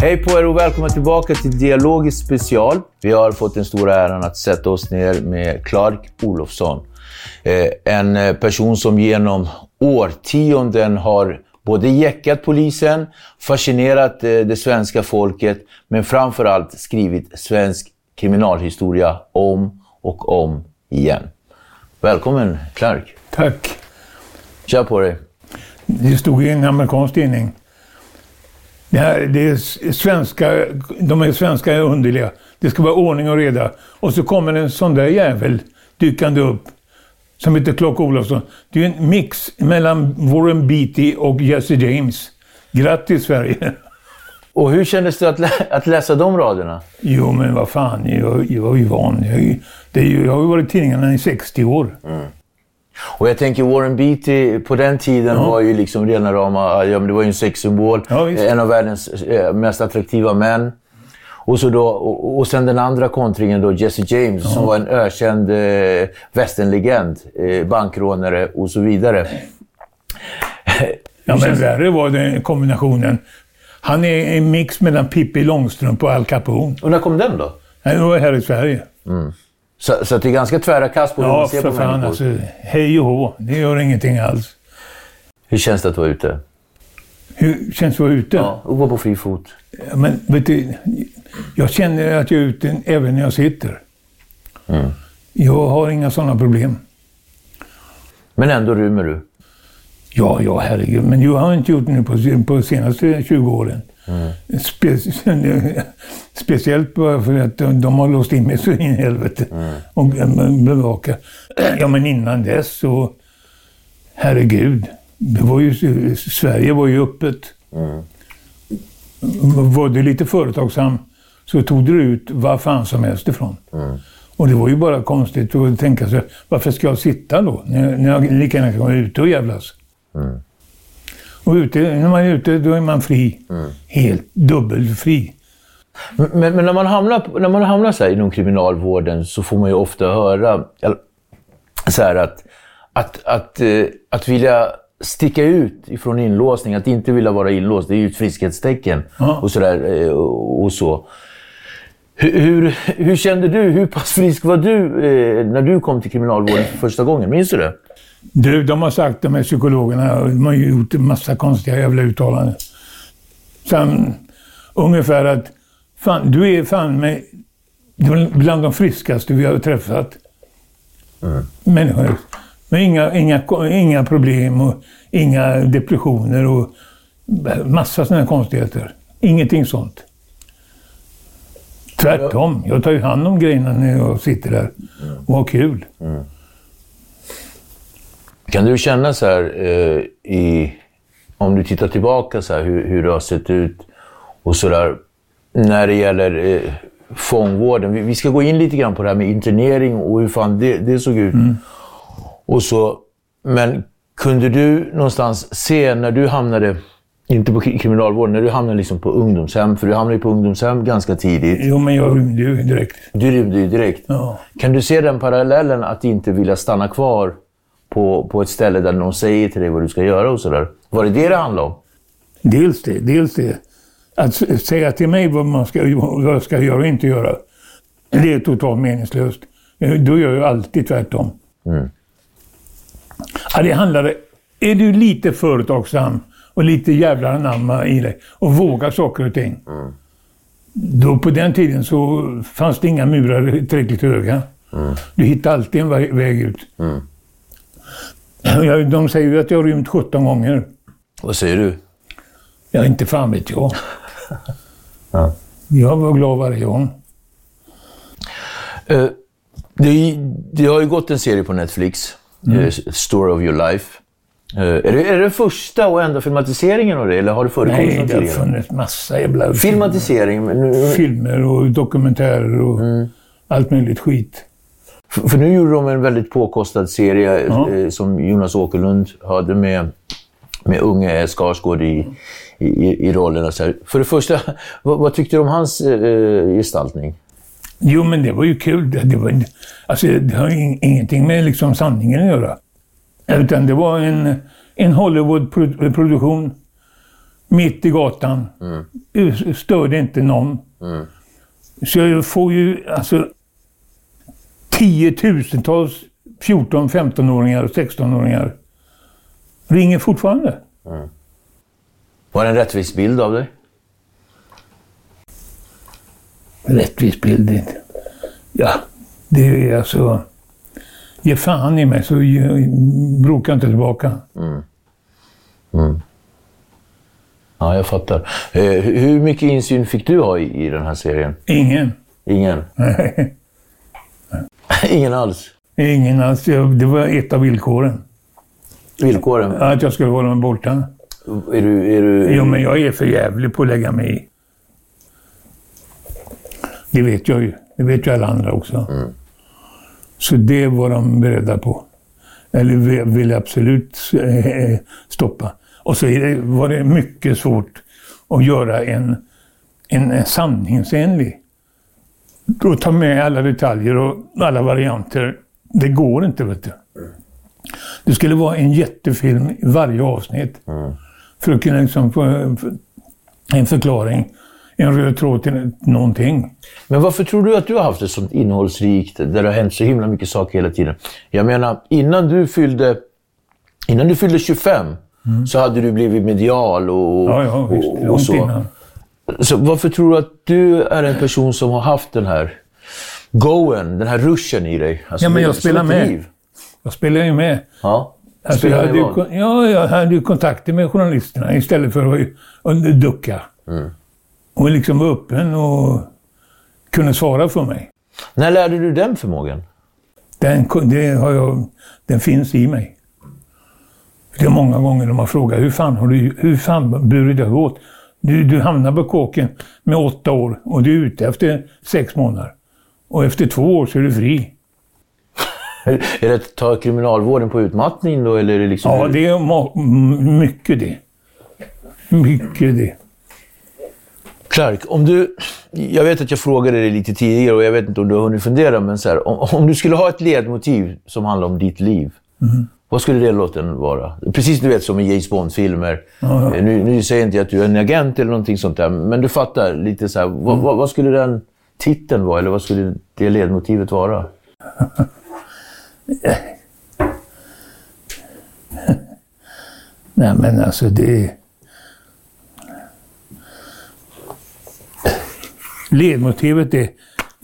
Hej på er och välkomna tillbaka till Dialogiskt special. Vi har fått den stora äran att sätta oss ner med Clark Olofsson. Eh, En eh, person som genom årtionden har både jäckat polisen, fascinerat eh, det svenska folket, men framförallt skrivit svensk kriminalhistoria om och om igen. Välkommen Clark. Tack. Kör på dig. Det stod i en amerikansk tidning. Det här, det är svenska, de är svenska är underliga. Det ska vara ordning och reda. Och så kommer en sån där jävel dykande upp. Som heter Clark Olofsson. Det är en mix mellan Warren Beatty och Jesse James. Grattis Sverige! Och hur kändes det att, lä- att läsa de raderna? Jo men vad fan, jag, jag var ju van. Jag, det jag har ju varit i tidningarna i 60 år. Och jag tänker Warren Beatty på den tiden var ju liksom rena rama, ja, men det var ju en sexsymbol. Ja, visst. en av världens eh, mest attraktiva män. Och, så då, och, och sen den andra kontringen då, Jesse James, som var en ökänd eh, västernlegend, eh, bankrånare och så vidare. Ja, men värre var den kombinationen. Han är en mix mellan Pippi Långstrump och Al Capone. Och när kom den då? Han var här i Sverige. Så, så det är ganska tvära kast på hur Ja, man ser för på fan människor. alltså. Hej och hå. Det gör ingenting alls. Hur känns det att vara ute? Hur känns det att vara ute? Ja, och gå på fri fot. Men vet du, jag känner att jag är ute även när jag sitter. Mm. Jag har inga sådana problem. Men ändå rymmer du. Ja, ja, herregud. Men jag har inte gjort det nu på, på senaste 20 åren. Spe, speciellt bara för att de, de har låst in mig så in i helvete. Och eh, bevaka. Ja, men innan dess så... Herregud. Det var ju, Sverige var ju öppet. Var du lite företagsam så tog du ut vad fan som helst ifrån. Och det var ju bara konstigt att tänka sig, varför ska jag sitta då? När, när jag lika gärna kan vara ute och jävlas. Och ute, när man är ute, då är man fri. Helt dubbelfri. Men, men när man hamnar, när man hamnar så här inom kriminalvården så får man ju ofta höra så här att, att, att, eh, att vilja sticka ut ifrån inlåsning, att inte vilja vara inlåst, det är ju ett friskhetstecken. Ja. Och, så där, eh, och, och så. Hur, hur, hur kände du? Hur pass frisk var du eh, när du kom till kriminalvården för första gången? Minns du det? Du, de har sagt, de här psykologerna, de har gjort en massa konstiga jävla uttalanden. Sen, ungefär att, fan, du är fan med bland de friskaste vi har träffat. Människor. Med inga, inga, inga problem och inga depressioner och Massa sådana konstigheter. Ingenting sånt. Tvärtom. Jag tar ju hand om grejerna när jag sitter där och har kul. Kan du känna så här, eh, i, om du tittar tillbaka så här, hur, hur det har sett ut och så där, när det gäller eh, fångvården. Vi, vi ska gå in lite grann på det här med internering och hur fan det, det såg ut. Och så, men kunde du någonstans se när du hamnade, inte på kri- kriminalvården, när du hamnade liksom på ungdomshem, för du hamnade på ungdomshem ganska tidigt. Jo, men jag rymde ju direkt. Du rymde ju direkt. Ja. Kan du se den parallellen att inte vilja stanna kvar på, på ett ställe där någon säger till dig vad du ska göra och sådär? Var det det det handlade om? Dels det, dels det. Att säga till mig vad, man ska, vad jag ska göra och inte göra, det är totalt meningslöst. Eh, Då gör jag alltid tvärtom. Ja, det handlar... Är du lite företagsam och lite jävlar anamma i dig och vågar saker och ting. Då på den tiden så fanns det inga murar tillräckligt höga. Du hittade alltid en vä- väg ut. Ja, De säger ju att jag har rymt 17 gånger. Vad säger du? Ja, inte fan vet jag. Ja. Jag var glad varje gång. Eh, det, det har ju gått en serie på Netflix, eh, Story of your life. Eh, är, det, är det första och enda filmatiseringen av det, eller har det förekommit Nej, det har funnits massa jävla Filmatisering, nu, filmer och dokumentärer och allt möjligt skit. För, för nu gjorde de en väldigt påkostad serie eh, som Jonas Åkerlund hade med, med unge Skarsgård i, i, i rollerna. För det första, vad, vad tyckte du om hans eh, gestaltning? Jo, men det var ju kul. Det, var, alltså, det har in, ingenting med liksom sanningen att göra. Utan det var en, en Hollywood-produktion mitt i gatan. Mm. Störde inte någon. Så jag får ju alltså tiotusentals 14, 15-åringar och 16-åringar ringer fortfarande. Var det en rättvis bild av dig? rättvis bild. Ja, det är alltså... Ge fan i mig så ge- bråka inte tillbaka. Ja, jag fattar. Eh, hur mycket insyn fick du ha i, i den här serien? Ingen. Ingen? Nej, Ingen alls? Ingen alls. Det var ett av villkoren. Villkoren? Att jag skulle hålla mig borta. Är du... Är du Jo, men jag är för jävlig på att lägga mig i. Det vet jag ju. Det vet ju alla andra också. Så det var de beredda på. Eller vi- ville absolut stoppa. Och så var det mycket svårt att göra en, en, en sanningsenlig. Och ta med alla detaljer och alla varianter. Det går inte, vet du. Det skulle vara en jättefilm i varje avsnitt. För att kunna liksom få en förklaring, en röd tråd till någonting. Men varför tror du att du har haft ett sånt innehållsrikt, där det har hänt så himla mycket saker hela tiden? Jag menar, innan du fyllde, innan du fyllde 25 så hade du blivit medial och, Ja, ja, visst. och, och så. innan. Så varför tror du att du är en person som har haft den här goen, den här ruschen i dig? Alltså, Ja, men jag spelar med. liv. Jag spelar ju med. Ja. Alltså, Spelar jag, hade ju, ja, jag hade ju kontakter med journalisterna istället för att ducka. Mm. Och liksom vara öppen och kunna svara för mig. När lärde du den förmågan? Den, jag, den finns i mig. Det är många gånger de har frågat hur fan har du hur fan burit dig åt? Du, du hamnar på kåken med åtta år och du är ute efter sex månader. Och efter två år så är du fri. Är det att ta kriminalvården på utmattning då, eller är det liksom... Ja, det är mycket det. Mycket det. Clark, om du... Jag vet att jag frågade dig lite tidigare och jag vet inte om du har hunnit fundera, men så här, om, om du skulle ha ett ledmotiv som handlar om ditt liv, vad skulle det låten vara? Precis du vet som i James Bond-filmer. Ja, ja. Eh, Nu, nu säger jag inte att du är en agent eller någonting sånt där, men du fattar lite så här, vad, vad, vad skulle den titeln vara, eller vad skulle det ledmotivet vara? Nej men alltså det... Ledmotivet är,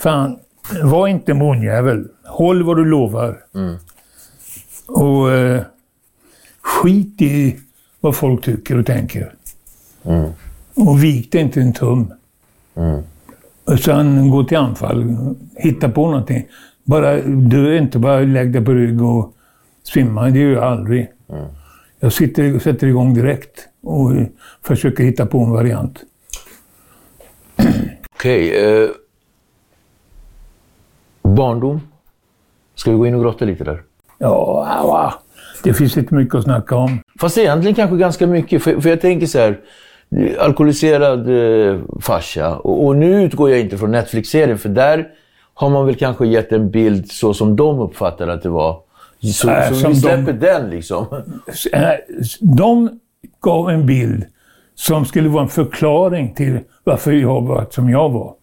fan, var inte månjävel. Håll vad du lovar. Och eh, skit i vad folk tycker och tänker. Och vikte inte en tum. Utan gå till anfall. Hitta på någonting. Bara dö inte, bara lägg dig på rygg och svimma. Det gör jag aldrig. Jag sitter, sätter igång direkt och försöker hitta på en variant. Okej. eh, barndom? Ska vi gå in och grotta lite där? Ja, det finns inte mycket att snacka om. Fast egentligen kanske ganska mycket. För, för jag tänker så här. Alkoholiserad eh, farsa. Och, och nu utgår jag inte från Netflix-serien, för där har man väl kanske gett en bild så som de uppfattade att det var. Så, Äh, så vi de- släpper den liksom. De gav en bild som skulle vara en förklaring till varför jag var som jag var.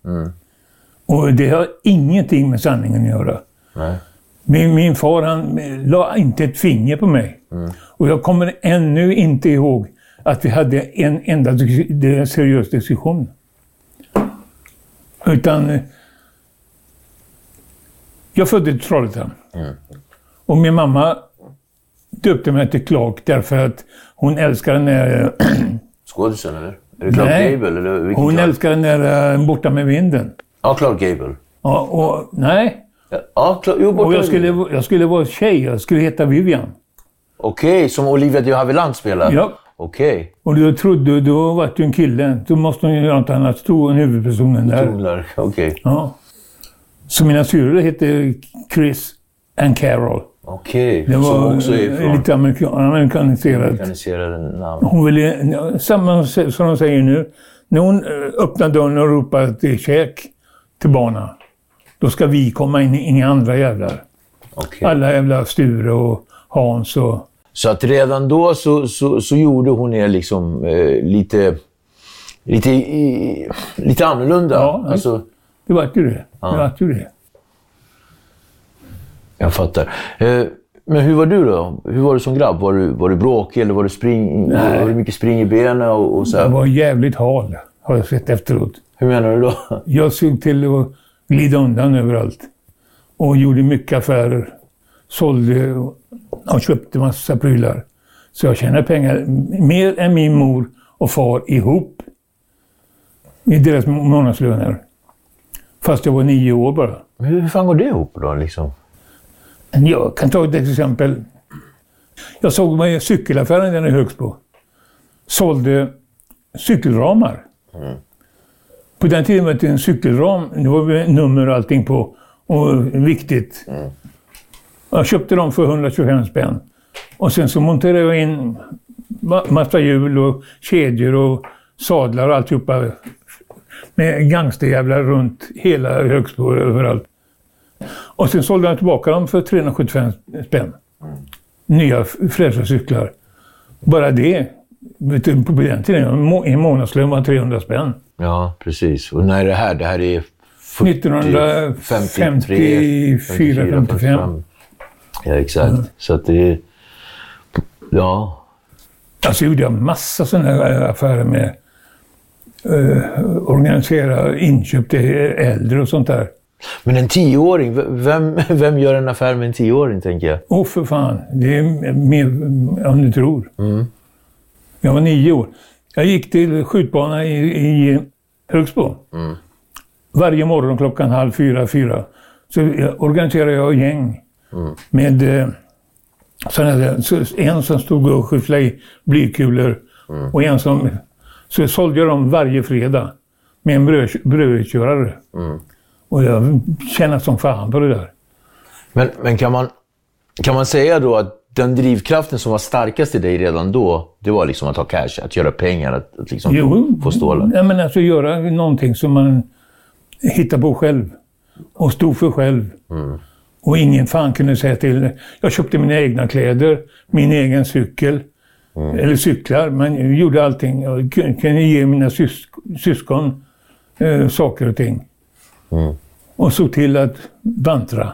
Och det har ingenting med sanningen att göra. Nej. Min, min far han eh, la inte ett finger på mig. Och jag kommer ännu inte ihåg att vi hade en enda seriös diskussion. Utan... eh, Jag föddes i Trollhättan. Och min mamma döpte mig till Clark därför att hon älskade när... Skådisen eller? Är det Clark Nej. Gable? Eller vilken Hon Clark? älskade när eh, Borta med vinden. Ja, Clark Gable. Ja, och, nej, Ja, Clark, jo, och jag skulle, jag skulle vara tjej. Jag skulle heta Vivian. Okej, som Olivia de Havilland spelar? Ja. Okej. Och då trodde du, då var du en kille. Då måste hon ju göra något annat. Stod en huvudpersonen där. Okej. Ja. Så mina syrror hette Chris and Carol. Okej. Det var Som också är från lite amerikan, amerikaniserat. organiserade namn. Hon ville, samma som de säger nu, när hon eh, öppnar dörren och ropar till käk till barnen, då ska vi komma in, inga andra jävlar. Okej. Alla jävla Sture och Hans och... Så att redan då så, så, så gjorde hon er liksom eh, lite, lite, i, lite annorlunda. Ja, alltså, Det vart ju det. Det vart ju det. jag fattar. Eh, men hur var du då? Hur var du som grabb? Var du, var du bråkig eller var, du spring, var det mycket spring i benen? Och, och så här? Jag var jävligt hal, har jag sett efteråt. Hur menar du då? Jag såg till att glida undan överallt. Och gjorde mycket affärer. Sålde och köpte massa prylar. Så jag tjänade pengar mer än min mor och far ihop. I deras månadslöner. Fast jag var nio år bara. Hur, fan går det ihop då? Liksom? Jag kan ta ett exempel. Jag såg mig i cykelaffären där i Högsbo. Sålde cykelramar. På den tiden var det en cykelram, det var nummer och allting på. Och viktigt. Jag köpte dem för 125 spänn. Och sen så monterade jag in ma- massa hjul och kedjor och sadlar och alltihopa. Med gangsterjävlar runt hela Högsbo överallt. Och sen sålde jag tillbaka dem för 375 spänn. Nya f- fräscha cyklar. Bara det, på den tiden, en månadslön var 300 spänn. Ja, precis. Och när är det här? Det här är 40, 1954, 55. Ja, exakt. Så att det. Ja. Alltså gjorde jag massa sådana här affärer med eh, organisera inköp till äldre och sånt där. Men en tioåring, vem, vem gör en affär med en tioåring, tänker jag? Åh för fan, det är mer än du tror. Jag var nio år. Jag gick till skjutbanan i, i Högsbo. Varje morgon klockan halv fyra, fyra. Så organiserade jag gäng med eh, såna där, en som stod och skyfflade i blykulor och en som... Så sålde jag dem varje fredag med en bröd, brödkörare. Och jag tjänade som fan på det där. Men, men kan, man, kan man säga då att den drivkraften som var starkast i dig redan då, det var liksom att ha cash, att göra pengar, att, att liksom Jo, få, stålar? Ja, men alltså göra någonting som man hittar på själv och stod för själv. Och ingen fan kunde säga till. Jag köpte mina egna kläder, min egen cykel. Eller cyklar, men gjorde allting. Kun- kunde ge mina sys- syskon eh, saker och ting. Och såg till att vantra.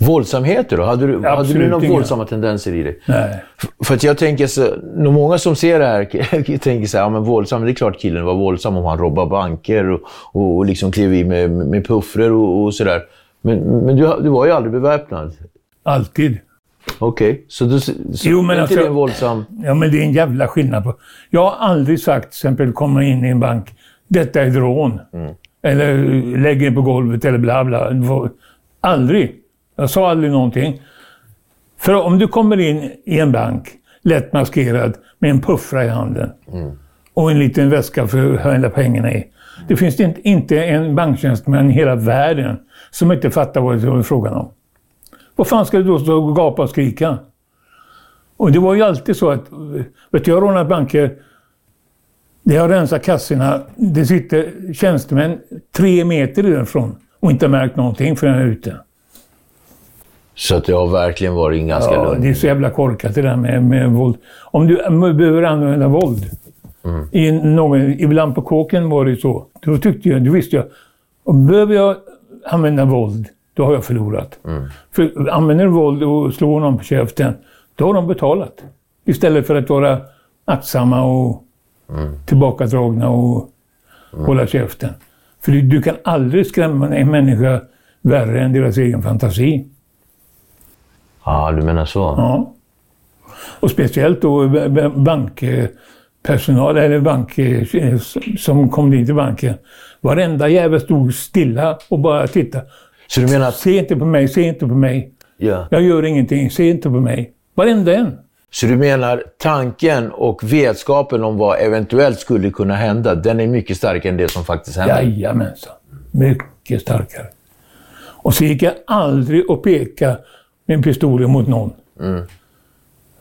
Våldsamheter då? Hade du, hade du några våldsamma tendenser i dig? Nej. För att jag tänker så, nog många som ser det här tänker så här, ja men våldsam, det är klart killen var våldsam om han robbar banker och, och, och liksom klev i med, med puffror och, och sådär. Men, men du, du var ju aldrig beväpnad. Alltid. Okej, så, du, så Jo, men alltså- det en våldsam... Ja, men det är en jävla skillnad på... Jag har aldrig sagt, till exempel, komma in i en bank, detta är ett rån. Eller lägg in på golvet eller bla bla. Aldrig. Jag sa aldrig någonting. För om du kommer in i en bank, lätt maskerad, med en puffra i handen och en liten väska för att hälla pengarna i. Det finns inte, en banktjänsteman i hela världen som inte fattar vad det är frågan om. Vad fan ska du då stå och gapa och skrika? Och det var ju alltid så att, vet du, jag har rånat banker, det har rensat kassorna, det sitter tjänstemän tre meter därifrån och inte märkt någonting förrän jag är ute. Så att det har verkligen varit en ganska Ja, lugn... det är så jävla korkat det där med, med våld. Om du behöver använda våld. I någon, ibland på kåken var det så. Då tyckte jag, då visste jag, om behöver jag använda våld, då har jag förlorat. För använder du våld och slår någon på käften, då har de betalat. Istället för att vara aktsamma och tillbakadragna och hålla käften. För du, du kan aldrig skrämma en människa värre än deras egen fantasi. Ja, du menar så? Ja. Och speciellt då bankpersonal, eller bank som kom dit till banken. Varenda jävel stod stilla och bara tittade. Så du menar att... Se inte på mig, se inte på mig. Ja. Jag gör ingenting, se inte på mig. Varenda en. Så du menar tanken och vetskapen om vad eventuellt skulle kunna hända, den är mycket starkare än det som faktiskt händer? Jajamensan. Mycket starkare. Och så gick jag aldrig och peka med pistolen mot någon.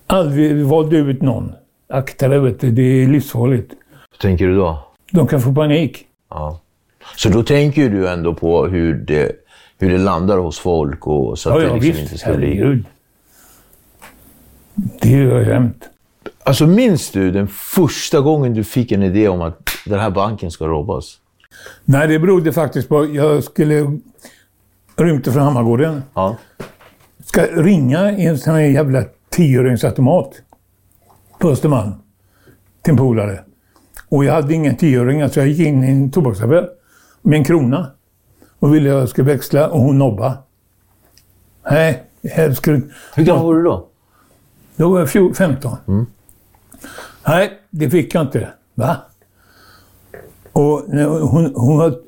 Aldrig valde ut någon. Akta dig, vet du, det är livsfarligt. Hur tänker du då? De kan få panik. Ja. Så då tänker du ändå på hur det, hur det landar hos folk och så att Ja, det ja liksom visst. inte ska bli... Herregud. Det gör jag jämt. Alltså minns du den första gången du fick en idé om att den här banken ska robbas? Nej, det berodde faktiskt på att jag skulle rymte från Hammargården. Ja. Ska ringa i en sån här jävla tioöringsautomat på Östermalm till en polare. Och jag hade ingen tioöring, så jag gick in i en tobaksaffär med en krona och ville att jag skulle växla och hon nobba. Nej, jag skulle... Hur gammal var du då? Då var jag fjol- 15. Nej, det fick jag inte. Va? Och hon, hon var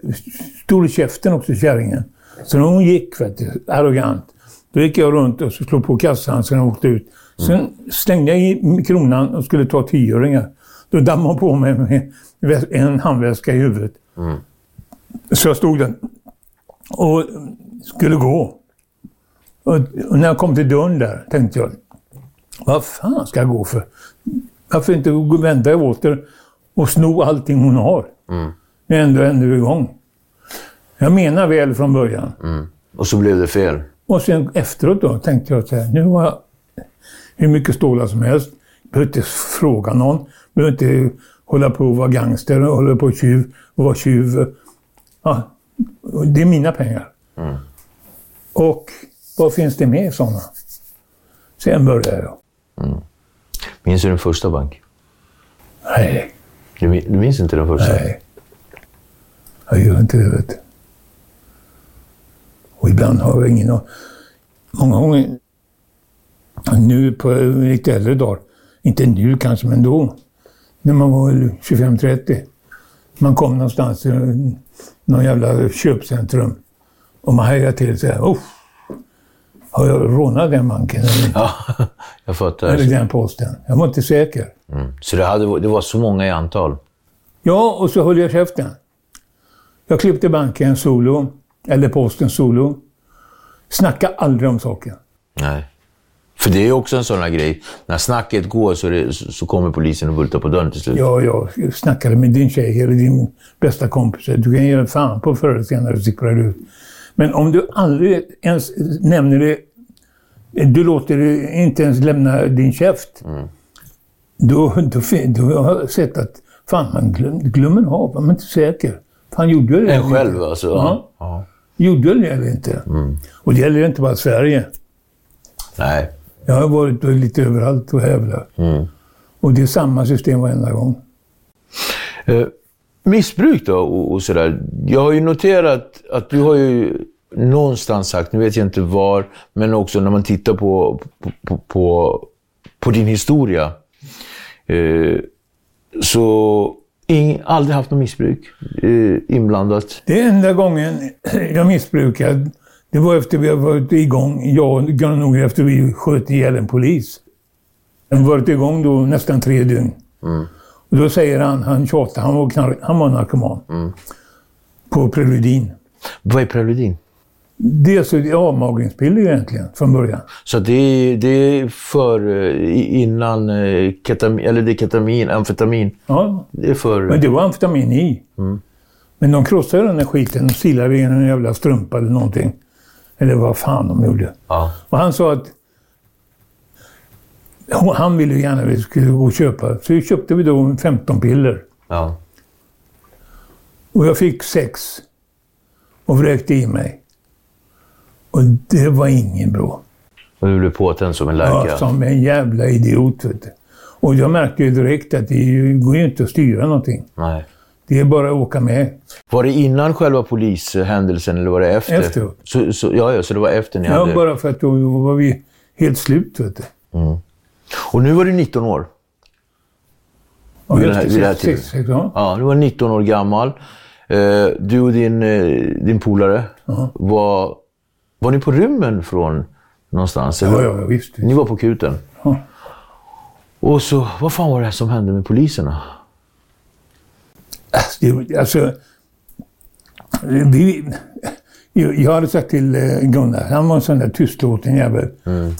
stor i käften också, kärringen. Så när hon gick, vet du, arrogant, då gick jag runt och slog på kassan så jag åkte ut. Sen slängde jag i kronan och skulle ta tioöringar. Då dammade hon på mig med en handväska i huvudet. Så jag stod där och skulle gå. Och, och när jag kom till dörren där tänkte jag, vad fan ska jag gå för? Varför inte vända åter och sno allting hon har? Mm. När jag ändå ändå är igång. Jag menar väl från början. Och så blev det fel. Och sen efteråt då tänkte jag så här, nu har jag hur mycket stålar som helst. Behöver inte fråga någon. Behöver inte hålla på och vara gangster och hålla på och tjuv och vara tjuv. Ja, det är mina pengar. Och vad finns det mer sådana? Sen började jag. Minns du din första bank? Nej, du minns inte den första? nej. Jag gör inte det, vet du. Och ibland har jag ingen Många gånger, nu på lite äldre dagar, inte nu kanske, men då, när man var 25-30. Man kom någonstans till någon jävla köpcentrum och man hajade till så här, Uff, har jag rånat den banken eller, Ja, jag fattar. eller den posten? Jag var inte säker. Mm. Så det, hade, det var så många i antal? Ja, och så höll jag käften. Jag klippte banken solo, eller posten solo. Snacka aldrig om saken. Nej. För det är också en sån här grej. När snacket går så, det, så, kommer polisen och bultar på dörren till slut. Ja, jag snackade med din tjej eller din bästa kompis. Du kan ge fan på förr eller senare sipprar ut. Men om du aldrig ens nämner det, du låter det inte ens lämna din käft. Då, då, fin- då har jag sett att fan, man glöm, glömmer av, man är inte säker. Fan, gjorde jag det? En själv alltså? Ja. ja. Det eller inte? Och det gäller inte bara Sverige. Nej. Jag har varit lite överallt och hävlat. Och det är samma system varenda gång. Eh, missbruk då och, och sådär. Jag har ju noterat att du har ju någonstans sagt, nu vet jag inte var, men också när man tittar på, på, på, på, på din historia. Eh, så ing, aldrig haft något missbruk eh, inblandat. Det enda gången jag missbrukade, det var efter vi hade varit igång, jag och Gunnar Nordgren, efter vi sköt ihjäl en polis. Vi har varit igång då nästan tre dygn. Och då säger han, han tjatar, han var, knark, han var narkoman. På Preludin. Vad är preludin? Det är alltså avmagringspiller egentligen, från början. Så det är, det är för eh, innan eh, ketamin, eller det är ketamin, amfetamin. Ja, Det är för... men det var amfetamin i. Men de krossade den där skiten och silade i en jävla strumpa eller någonting. Eller vad fan de gjorde. Ja. Och han sa att han ville gärna att vi skulle gå och köpa. Så köpte vi då 15 piller. ja. Och jag fick sex. Och vräkte i mig. Och det var ingen bra. Och du blev påtänd som en Ja, lärka. som en jävla idiot. Vet du. Och jag märkte ju direkt att det går ju inte att styra någonting. Nej. Det är bara att åka med. Var det innan själva polishändelsen eller var det efter? Efteråt. Så, så, ja, ja, så det var efter ni Ja, hade... bara för att då var vi helt slut. Vet du. Och nu var du 19 år. Ja, Vid här- vid det här sex- tiden. sex- ja. Ja, du var 19 år gammal. Eh, Du och din, eh, din polare, var, var ni på rymmen från någonstans? eller? Ja, ja, ja, visst. Ni var på kuten? Ja. Och så, vad fan var det som hände med poliserna? Det, alltså, vi, jag hade sagt till eh, Gunnar, han var en sån där tystlåten jävel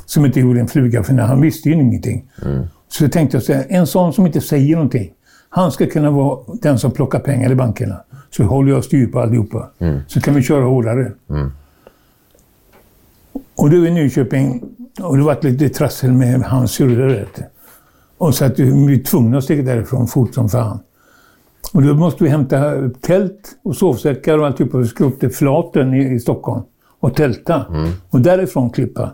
som inte gjorde en fluga för när han visste ju ingenting. Så jag tänkte jag säga, en sån som inte säger någonting, han ska kunna vara den som plockar pengar i bankerna. Så håller jag styr på allihopa. Så kan vi köra hårdare. Och du i Nyköping, och det var lite trassel med hans syrra. Och så att vi var tvungna att sticka därifrån fort som fan. Och då måste vi hämta tält och sovsäckar och alltihopa. Vi skulle upp till Flaten i, i Stockholm och tälta. Och därifrån klippa.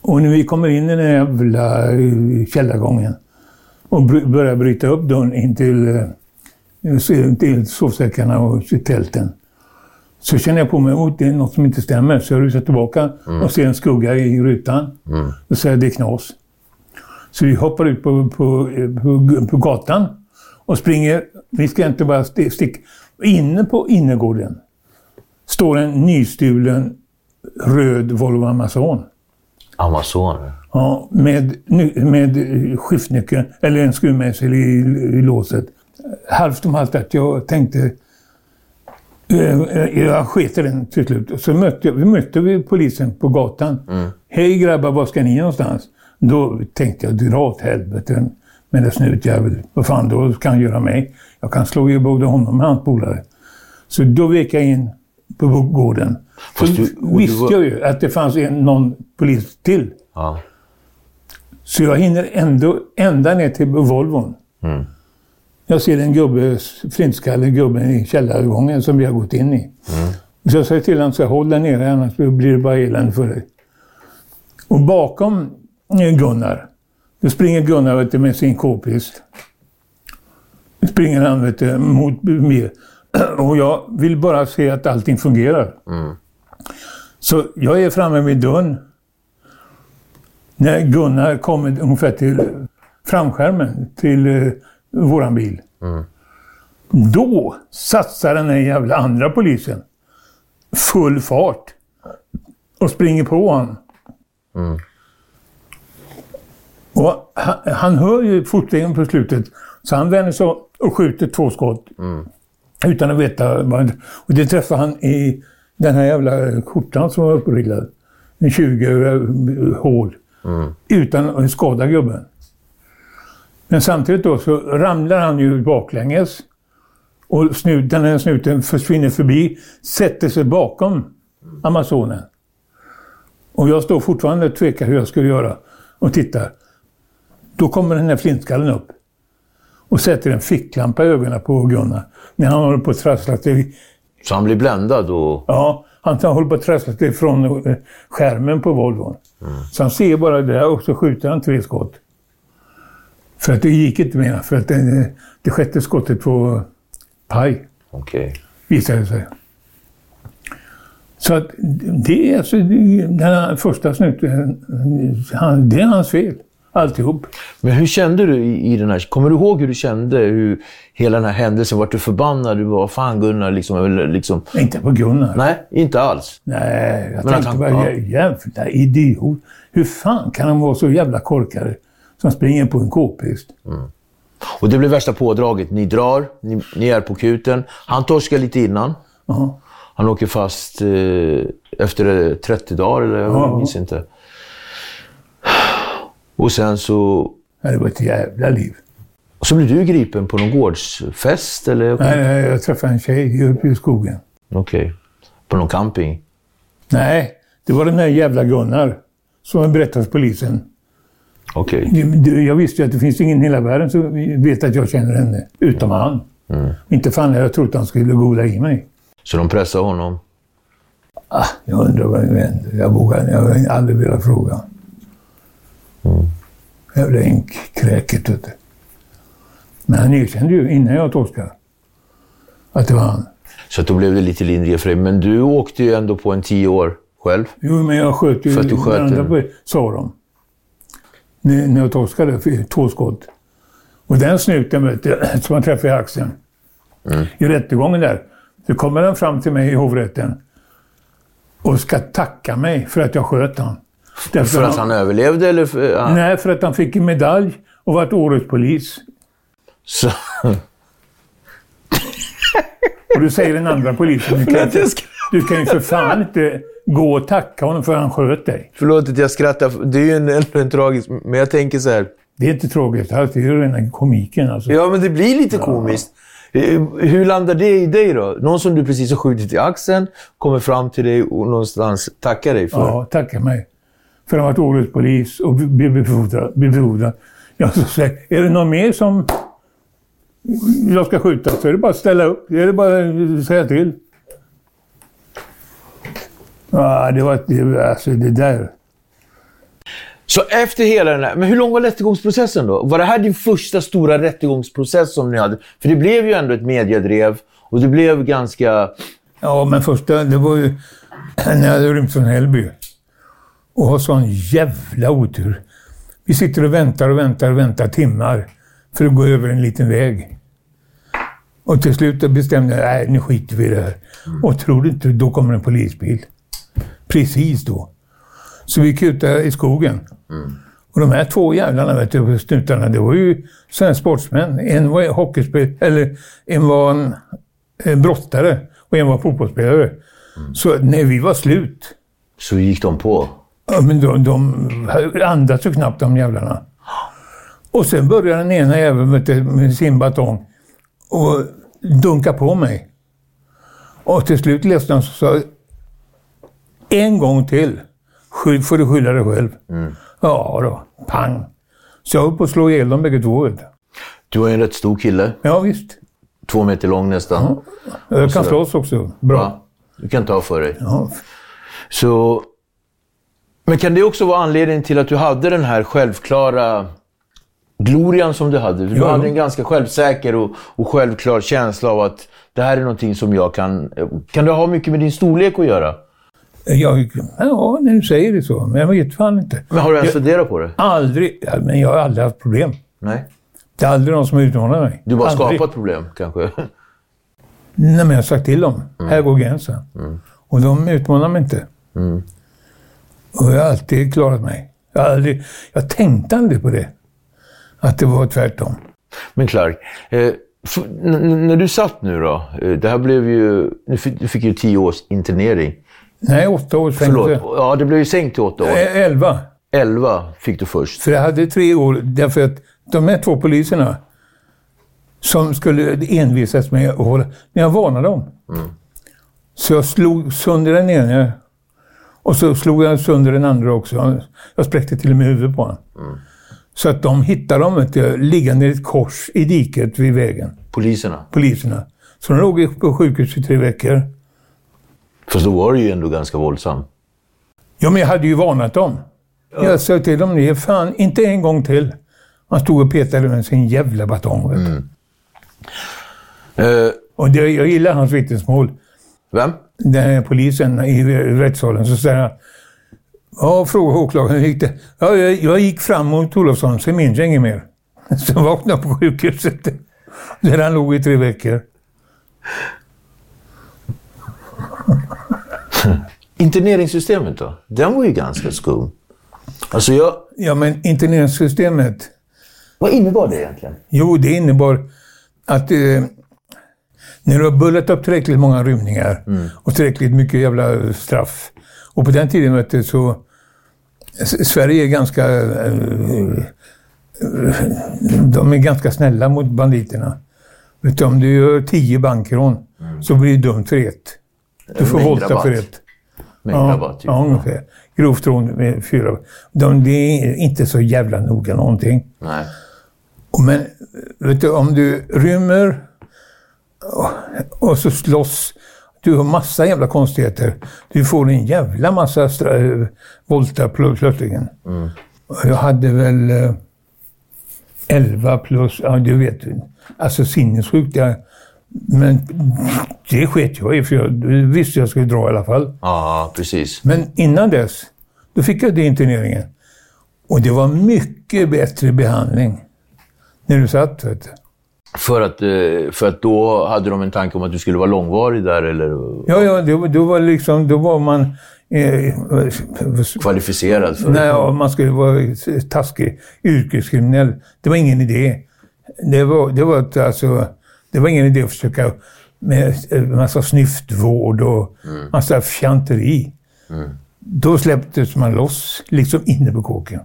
Och när vi kommer in i den jävla eh, källargången och börjar bryta upp dörren in till, eh, till sovsäckarna och tälten. Så känner jag på mig att det är något som inte stämmer. Så jag rusar tillbaka och ser en skugga i rutan. Och säger det är knas. Så vi hoppar ut på, på, på, på gatan och springer. Vi ska inte bara sti- sticka. Inne på innergården står en nystulen röd Volvo Amazon. Amazoner. Ja, med, med skiftnyckeln, eller en skruvmejsel i, i låset. Halvt om halvt att jag tänkte... eh, Jag sket i den till slut. Så mötte, vi mötte vi polisen på gatan. Hej grabbar, var ska ni någonstans? Då tänkte jag, dra åt helvete med den snutjävel. Vad fan, då kan han göra mig. Jag kan slå i både honom och hans polare. Så då vek jag in på gården. Så du- och visste var- jag ju att det fanns en, någon polis till. Ja. Så jag hinner ändå ända ner till Volvon. Jag ser en gubbe, flintskallig gubbe i källargången som vi har gått in i. Så jag säger till honom, så håll där nere annars blir det bara elände för dig. Och bakom eh, Gunnar, då springer Gunnar vet du, med sin k-pist. Springer han vet du, mot mig. Och jag vill bara se att allting fungerar. Så jag är framme vid dörren när Gunnar kommer ungefär till framskärmen till eh, våran bil. Då satsar den här jävla andra polisen full fart och springer på honom. Och han, han hör ju fotstegen på slutet, så han vänder sig om och skjuter två skott. Utan att veta. vad- Och det träffar han i den här jävla skjortan som var upprillad. En 20 hål. Eh, hål. Utan att skada gubben. Men samtidigt då så ramlar han ju baklänges. Och snut, den här snuten försvinner förbi, sätter sig bakom Amazonen. Och jag står fortfarande och tvekar hur jag ska göra. Och tittar. Då kommer den här flintskallen upp. Och sätter en ficklampa i ögonen på Gunnar. När han håller på att trassla sig. Så han blir bländad och... Ja, han håller på att trassla sig från eh, skärmen på Volvon. Så han ser bara det där och så skjuter han tre skott. För att det gick inte mer. För att det, det sjätte skottet var paj, Okej. visade det sig. Så att det är alltså den här första snuten, han, det är hans fel. Alltihop. Men hur kände du i, i den här... Kommer du ihåg hur du kände? Hur hela den här händelsen, vart du förbannad? Du var fan Gunnar liksom... Eller, liksom Inte på Gunnar. nej, inte alls. Nej, jag Men tänkte han- bara, ja. jä- jävla idiot. Hur fan kan han vara så jävla korkad som springer på en k-pist? Och det blev värsta pådraget. Ni drar, ni, ni är på kuten. Han torskar lite innan. Ja. Han åker fast eh, efter 30 dagar, eller jag Ja. minns inte. Och sen så, Det var ett jävla liv. så blev du gripen på någon gårdsfest, eller? Nej, nej, jag träffade en tjej uppe i skogen. Okej. På någon camping? Nej, det var den där jävla Gunnar som berättade för polisen. Du, Jag visste ju att det finns ingen i hela världen som vet att jag känner henne, utom han. Inte fan jag att han skulle goda i mig. Så de pressade honom? Ah, jag undrar vad det hände. Jag vågar jag har aldrig velat fråga. Jävla ynkkräket, vet du. Men han erkände ju innan jag torskade att det var han. Så då blev det lite lindrigare för dig. Men du åkte ju ändå på en tio år själv. Jo, men jag sköt ju För att du sköt den andra en- på, sa de. När, jag torskade två skott. Och den snuten vet du, som han träffade i axeln. Mm. I rättegången där. Så kommer han fram till mig i hovrätten. Och ska tacka mig för att jag sköt han. Därför För att han överlevde eller? För, ja. Nej, för att han fick en medalj och varit årets polis. Så, Och då säger den andra polisen, du kan, jag ju för fan inte gå och tacka honom för att han sköt dig. förlåt att jag skrattar. Det är ju en, en tragisk... Men jag tänker så här. Det är inte tragiskt alls, det är ju rena komiken alltså. Ja, men det blir lite komiskt. Eh, Hur landar det i dig då? Någon som du precis har skjutit i axeln kommer fram till dig och någonstans tackar dig för. Ja, tacka mig. För att ha varit årets polis och bli befordrad. befordrad. Ja, så säger är det någon mer som jag ska skjuta så är det bara att ställa upp. Det är det bara att säga till. Ja, det var det, alltså det där. Så efter hela den här... Men hur lång var rättegångsprocessen då? Var det här din första stora rättegångsprocess som ni hade? För det blev ju ändå ett mediedrev och det blev ganska... Ja, men första, det var ju när jag hade rymt från Hällby. Och har sån jävla otur. Vi sitter och väntar och väntar och väntar timmar för att gå över en liten väg. Och till slut bestämde jag, nej nu skiter vi i det här. Och tror du inte, då kommer en polisbil. Precis då. Så vi kutade i skogen. Och de här två jävlarna, vet du, snutarna, det var ju sådana sportsmän. En var hockeyspelare, eller en var en, en brottare och en var fotbollsspelare. Så när vi var slut, Så gick de på. ja, men de, de andas ju knappt de jävlarna. Och sen började den ena jäveln med sin batong och dunka på mig. Och till slut läste han så sa en gång till skyll, får du skylla dig själv. Ja då, pang. Så jag höll på att slå ihjäl dem bägge två. Du. Var ju en rätt stor kille. Ja visst. Två meter lång nästan. Jag kan slåss också. Bra. Ja. Du kan ta för dig. Ja. Så... Men kan det också vara anledningen till att du hade den här självklara glorian som du hade? Du Ja. hade en ganska självsäker och, och självklar känsla av att det här är någonting som jag kan... Kan det ha mycket med din storlek att göra? Jag, ja, när du säger det så. Men jag vet fan inte. Men har du ens funderat på det? Aldrig, ja, men jag har aldrig haft problem. Nej. Det är aldrig någon som har utmanat mig. Du har bara aldrig. skapat problem, kanske? Nej, men jag har sagt till dem. Mm. Här går gränsen. Och de utmanar mig inte. Mm. Och jag har alltid klarat mig. Jag, har aldrig, jag tänkte aldrig på det. Att det var tvärtom. Men Clark, eh, när du satt nu då, eh, det här blev ju, du fick, du fick ju tio års internering. Nej, åtta års Förlåt, fängelse. ja det blev ju sänkt till åtta år. Eh, Elva. Elva fick du först. För jag hade tre år därför att de här två poliserna som skulle envisas med att hålla... Men jag varnade dem. Så jag slog sönder den ena och så slog jag sönder den andra också. Jag spräckte till och med huvudet på honom. Så att de hittade dem du, liggande i ett kors i diket vid vägen, Poliserna. poliserna. Så de låg på sjukhus i tre veckor. Fast då var du ju ändå ganska våldsam. Ja, men jag hade ju varnat dem. Jag sa till dem, det är fan inte en gång till. Han stod och petade med sin jävla batong. Vet du. Eh, Och det, jag gillar hans vittnesmål. Vem? Den här polisen i rättssalen. Så säger han, ja, fråga åklagaren hur gick det? Ja, jag, jag gick fram mot Olofsson, sen minns jag inget mer. Så vaknade på sjukhuset. Där han låg i tre veckor. Interneringssystemet då? Den var ju ganska skum. Alltså jag... Ja, men interneringssystemet. Vad innebar det egentligen? Jo, det innebar att eh, när du har bullat upp tillräckligt många rymningar och tillräckligt mycket jävla straff. Och på den tiden vet du, så... Sverige är ganska... Eh, de är ganska snälla mot banditerna. Vet du, om du gör tio bankrån så blir du dömd för ett. Du får våldta för ett. Mängdrabatt, typ. ja, ungefär. Grovt rån med fyra. De, det är inte så jävla noga någonting. Nej. Men vet du, om du rymmer och, och så slåss. Du har massa jävla konstigheter. Du får en jävla massa eh, volta pl- plötsligen. Och Jag hade väl eh, 11 plus, ja du vet. Alltså sinnessjukt. Jag, men det sket jag i, för jag visste jag skulle dra i alla fall. Ja, precis. Men innan dess, då fick jag interneringen. Och det var mycket bättre behandling. När du satt, vet du. För att, eh, för att då hade de en tanke om att du skulle vara långvarig där, eller Ja, ja, då, då var liksom, då var man... Eh, kvalificerad för nej, ja, man skulle vara taskig, yrkeskriminell. Det var ingen idé. Det var, det var, alltså, det var ingen idé att försöka med en massa snyftvård och massa fjanteri. Då släpptes man loss, liksom inne på kåken.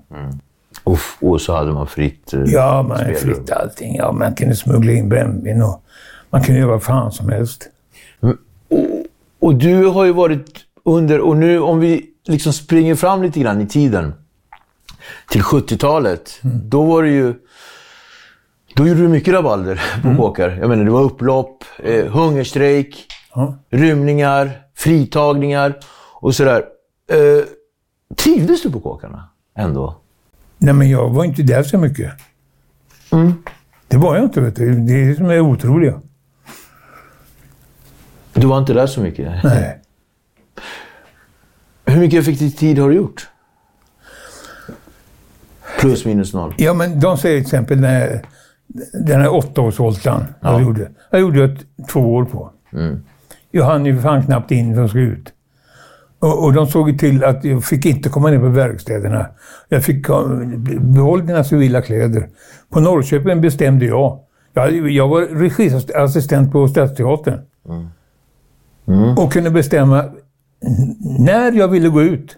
Uff, och så hade man fritt eh, Ja, man spelrum. flyttade allting. Ja, man kunde smuggla in brännvin och man kunde göra vad fan som helst. Och du har ju varit under, och nu om vi liksom springer fram lite grann i tiden, till 70-talet, då var det ju... Då gjorde du mycket rabalder på kåkar. Jag menar, det var upplopp, eh, hungerstrejk, Ja. rymningar, fritagningar och sådär. Eh, trivdes du på kåkarna ändå? Nej, men jag var inte där så mycket. Det var jag inte, vet du. Det är det som är otroligt. Du var inte där så mycket? Nej. Hur mycket effektiv tid har du gjort? Plus minus noll. Ja, men de säger till exempel när, den här åttaårsvoltan Ja. jag gjorde. Jag gjorde jag två år på. Jag hann ju fan knappt in för att skulle ut. Och, och de såg ju till att jag fick inte komma ner på verkstäderna. Jag fick behålla dina civila kläder. På Norrköping bestämde jag. Jag, jag var regiassistent på Stadsteatern. Och kunde bestämma när jag ville gå ut.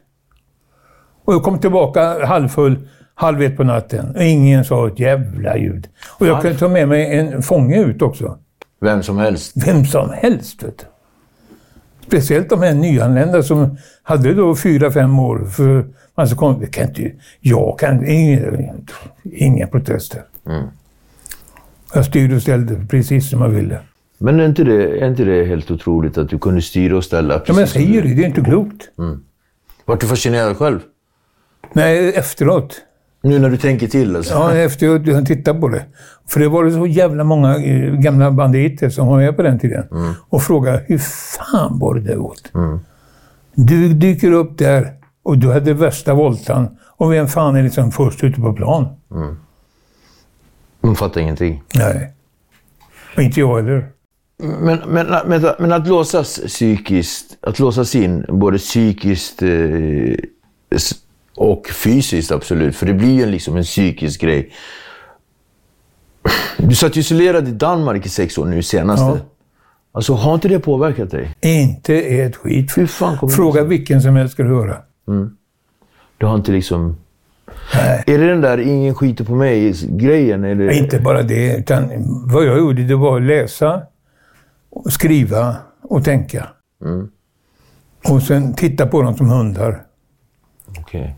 Och jag kom tillbaka halvfull, halv ett på natten. Och ingen sa ett jävla ljud. Och jag kunde ta med mig en fånge ut också. Vem som helst. Vem som helst. Vet du. Speciellt de här nyanlända som hade då fyra, fem år. För man så kom, kan inte, jag kan inga, inga protester. Jag styrde och ställde precis som jag ville. Men är inte, det, är inte det helt otroligt att du kunde styra och ställa? Ja, men jag precis säger det, det är inte klokt. Vart du fascinerad själv? Nej, efteråt. Nu när du tänker till alltså? Ja, efter att jag tittade på det. För det var det så jävla många eh, gamla banditer som var med på den tiden. Och frågade, hur fan var det där gått? Du dyker upp där och du hade värsta voltan. Och vem fan är liksom först ute på plan? De fattar ingenting. Nej. Och inte jag heller. Men, men, men, men att låsas psykiskt, att låsas in både psykiskt eh, och fysiskt absolut, för det blir ju liksom en psykisk grej. Du satt isolerad i Danmark i sex år nu senaste. Ja. Alltså har inte det påverkat dig? Inte ett skit. Fråga vilken som helst ska du höra. Du har inte liksom... Nej. Är det den där ingen skiter på mig-grejen? Eller? Inte bara det, utan vad jag gjorde det var att läsa, och skriva och tänka. Och sen titta på dem som hundar. Okej.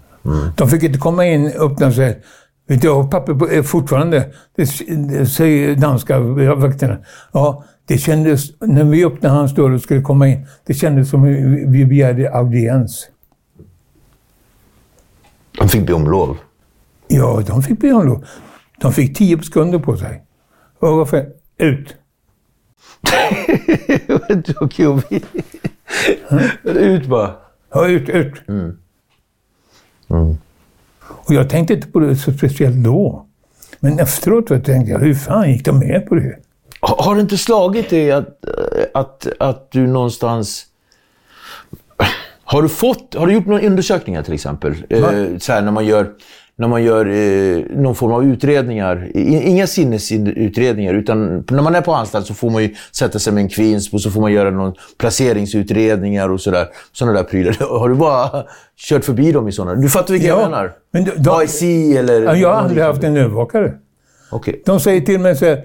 De fick inte komma in och öppna sig. Vet du, jag har papper på, eh, fortfarande. Det, det säger danska vakterna. Ja, det kändes, när vi öppnade hans dörr och skulle komma in, det kändes som vi vi begärde audiens. De fick be om lov. Ja, de fick be om lov. De fick tio sekunder på sig. Och varför? Ut. Ut bara. Ja, ut, ut. Mm. Och jag tänkte inte på det så speciellt då. Men efteråt vet, tänkte jag, hur fan gick de med på det? Har det inte slagit dig att, att, att du någonstans... Har du, fått, har du gjort några undersökningar till exempel? Eh, så här, när man gör, när man gör eh, någon form av utredningar. Inga sinnesutredningar, utan när man är på anstalt så får man ju sätta sig med en kvinns och så får man göra någon placeringsutredningar och sådär. Sådana där prylar. Har du bara kört förbi dem i sådana? Du fattar vilka Ja, jag menar? men de- de- AIC eller... Ja, Jag har aldrig haft en övervakare. Okej. De säger till mig så här,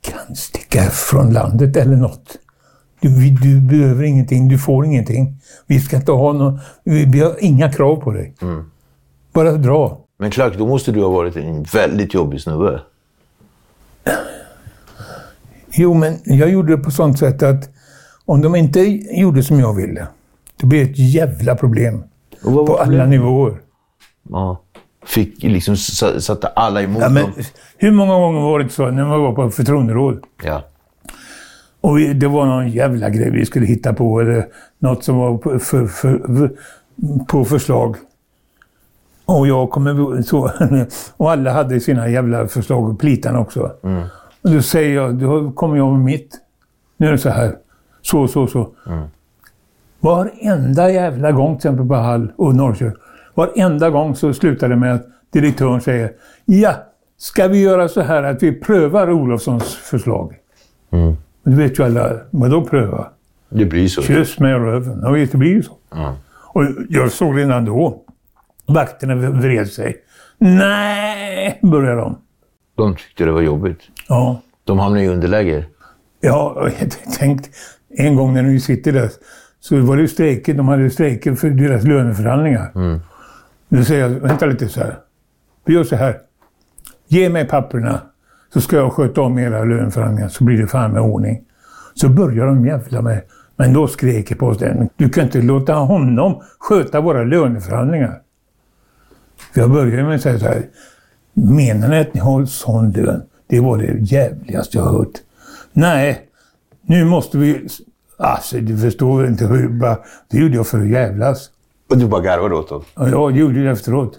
kan sticka från landet eller något. Du, du behöver ingenting, du får ingenting. Vi ska inte ha någon, vi, vi har inga krav på dig. Bara dra. Men Clark, då måste du ha varit en väldigt jobbig snubbe. Jo, men jag gjorde det på sånt sätt att om de inte gjorde som jag ville, det blev ett jävla problem. På alla problemet? nivåer. Ja. Fick liksom sa- satte alla emot Ja, men, dem. hur många gånger var det så när man var på förtroenderåd? Ja. Och vi, det var någon jävla grej vi skulle hitta på, eller något som var på, för, för, på förslag. Och jag kommer så, och alla hade sina jävla förslag, och plitarna också. Och då säger jag, då kommer jag med mitt. Nu är det så här. Så, så, så. Varenda jävla gång, till exempel på Hall och Norrköping, varenda gång så slutar det med att direktören säger Ja, ska vi göra så här att vi prövar Olofssons förslag? Men du vet ju alla, vadå pröva? Det blir så. Kyss med röven. Ja, det blir ju så. Ja. Och jag såg redan då, vakterna vred sig. Nej, började de. De tyckte det var jobbigt. Ja. De hamnade i underläge. Ja, jag tänkte, en gång när vi sitter där så var det strejker, de hade strejker för deras löneförhandlingar. Då säger jag, vänta lite så här. Vi gör så här. Ge mig papperna så ska jag sköta om era löneförhandlingar så blir det fan med ordning. Så börjar de jävla med, men då skrek jag på oss den. Du kan inte låta honom sköta våra löneförhandlingar. Jag började med att säga så här. Menar ni att ni har sån lön? Det var det jävligaste jag hört. Nej, nu måste vi... Alltså, du förstår väl inte hur... Bara, det gjorde jag för att jävlas. Och du bara garvade åt dem. Ja, jag gjorde det efteråt.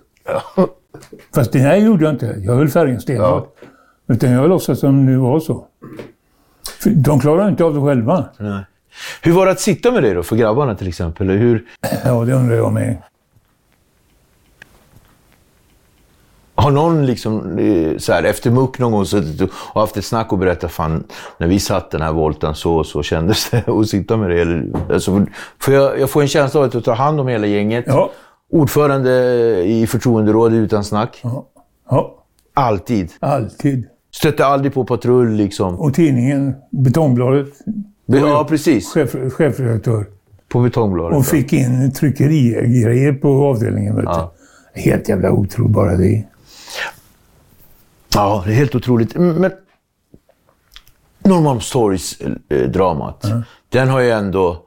Fast det här gjorde jag inte. Jag höll färgen stenhårt. Utan jag låtsades som det var så. För de klarar inte av det själva. Nej. Hur var det att sitta med dig då, för grabbarna till exempel? Hur, Ja, det undrar jag med. Har någon liksom, eh, så här, efter muck någon gång suttit och haft ett snack och berättat fan, när vi satt den här volten så och så kändes det att sitta med? Eller, alltså, för jag, jag får en känsla av att du tar hand om hela gänget. Ja. Ordförande i förtroenderådet utan snack. Ja. ja. Alltid. Alltid. Stötte aldrig på patrull liksom. Och tidningen, Betongbladet, Ja, precis. chef, chefredaktör. På Betongbladet. Och fick in tryckerigrejer på avdelningen. Vet Ja. Helt jävla otroligt bara det. Ja, det är helt otroligt. Men Norrmalmstorgs-dramat, den har ju ändå...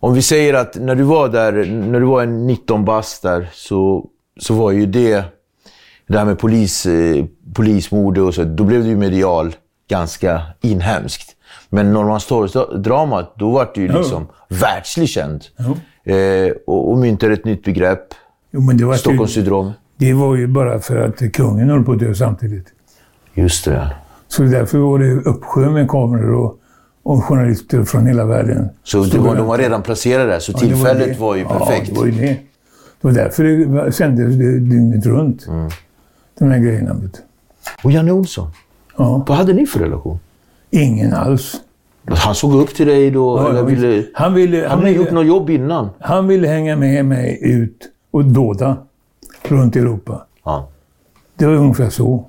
Om vi säger att när du var där, när du var en 19 bast där, så, så var ju det, det här med polis, eh, polismord och så, då blev det ju medial ganska inhemskt. Men Norrmalmstorgs-dramat, då var det ju liksom världsligt känt. Eh, och, och myntade ett nytt begrepp, Jo, men det var, ju, Stockholmssyndrom. det var ju bara för att kungen höll på att dö samtidigt. Just det. Så därför var det uppsjö med kameror och, och journalister från hela världen. Så det var, de var redan placerade där, så Ja, tillfället det. var, ju perfekt. Ja, det var ju det. Det var därför det var- sändes dygnet runt. Mm. De här grejerna. Och Janne Olsson, Ja, vad hade ni för relation? ingen alls. Han såg upp till dig då? Ja, eller ville, han, ville, han, hade ni ville, gjort något jobb innan? han ville hänga med mig ut och dåda runt Europa. Ja. Det var ungefär så.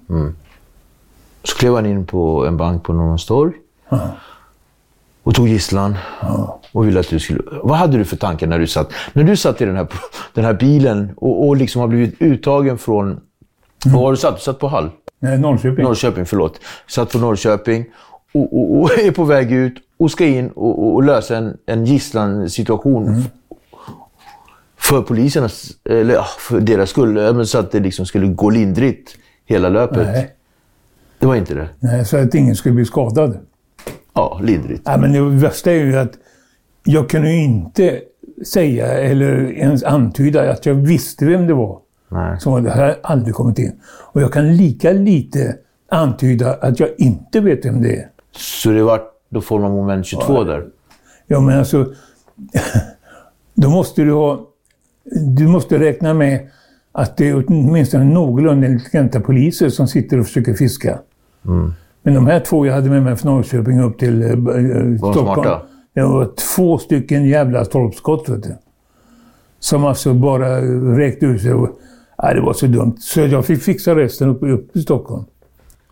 Så klev han in på en bank på Norrmalmstorg och tog gisslan. Och ville att du skulle... Vad hade du för tankar när du satt, när du satt i den här, den här bilen och, och liksom har blivit uttagen från... Var har du satt? Du satt på Hall? Nej, Norrköping. Norrköping, förlåt. Satt på Norrköping och, och, och är på väg ut och ska in och, och, lösa en, en gisslansituation. För polisernas, eller för deras skull. Så att det liksom skulle gå lindrigt hela löpet. Nej, Det var inte det. nej, så att ingen skulle bli skadad. Ja, lindrigt. Ja, men det värsta är ju att jag kunde inte säga eller ens antyda att jag visste vem det var. Nej. som det här aldrig kommit in. Och jag kan lika lite antyda att jag inte vet vem det är. Så det var då får man moment 22 där? Ja, men alltså... då måste du ha... Du måste räkna med att det är åtminstone någorlunda intelligenta poliser som sitter och försöker fiska. Men de här två jag hade med mig från Norrköping upp till eh, eh, Stockholm. smarta? Det var två stycken jävla stolpskott, vet du. Som alltså bara räckte ur sig. Och, nej, det var så dumt. Så jag fick fixa resten upp, upp i Stockholm.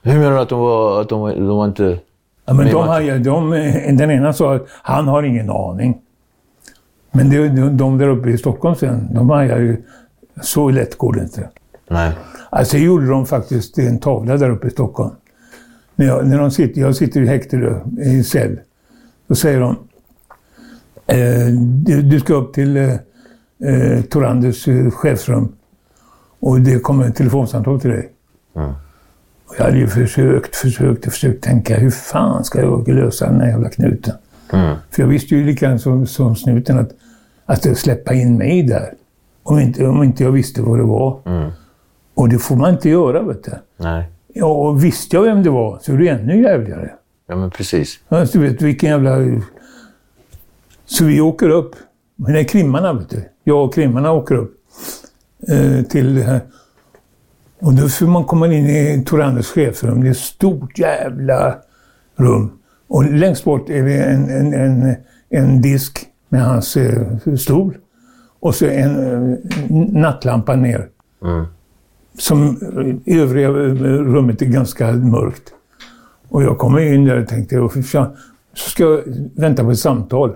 Hur menar du att de var, att de var, de var inte... Ja, men de, har, de, den ena sa att han har ingen aning. Men det, de, de där uppe i Stockholm sen, de har jag ju... Så lätt går det inte. Nej. Alltså gjorde de faktiskt en tavla där uppe i Stockholm. När jag, när de sitter, jag sitter i häkte i cell. Då säger de eh, du, du ska upp till eh, eh, Toranders eh, chefsrum och det kommer ett telefonsamtal till dig. Och jag hade ju försökt, försökt, försökt tänka hur fan ska jag lösa den här jävla knuten? För jag visste ju likadant som, som snuten att, att släppa in mig där. Om inte, om inte jag visste vad det var. Och det får man inte göra, vet du. Nej. Ja, och visste jag vem det var så är det ännu jävligare. Ja, men precis. Alltså, du vet vilken jävla... Så vi åker upp. Men det är krimmarna, vet du. Jag och krimmarna åker upp eh, till det här. Och då får man komma in i Toranders chefsrum. Det är ett stort jävla rum. Och längst bort är det en, en, en, en disk med hans eh, stol. Och så en eh, nattlampa ner. Som i övriga eh, rummet är ganska mörkt. Och jag kommer in där och tänkte, "Åh, fy fan." så ska jag vänta på ett samtal.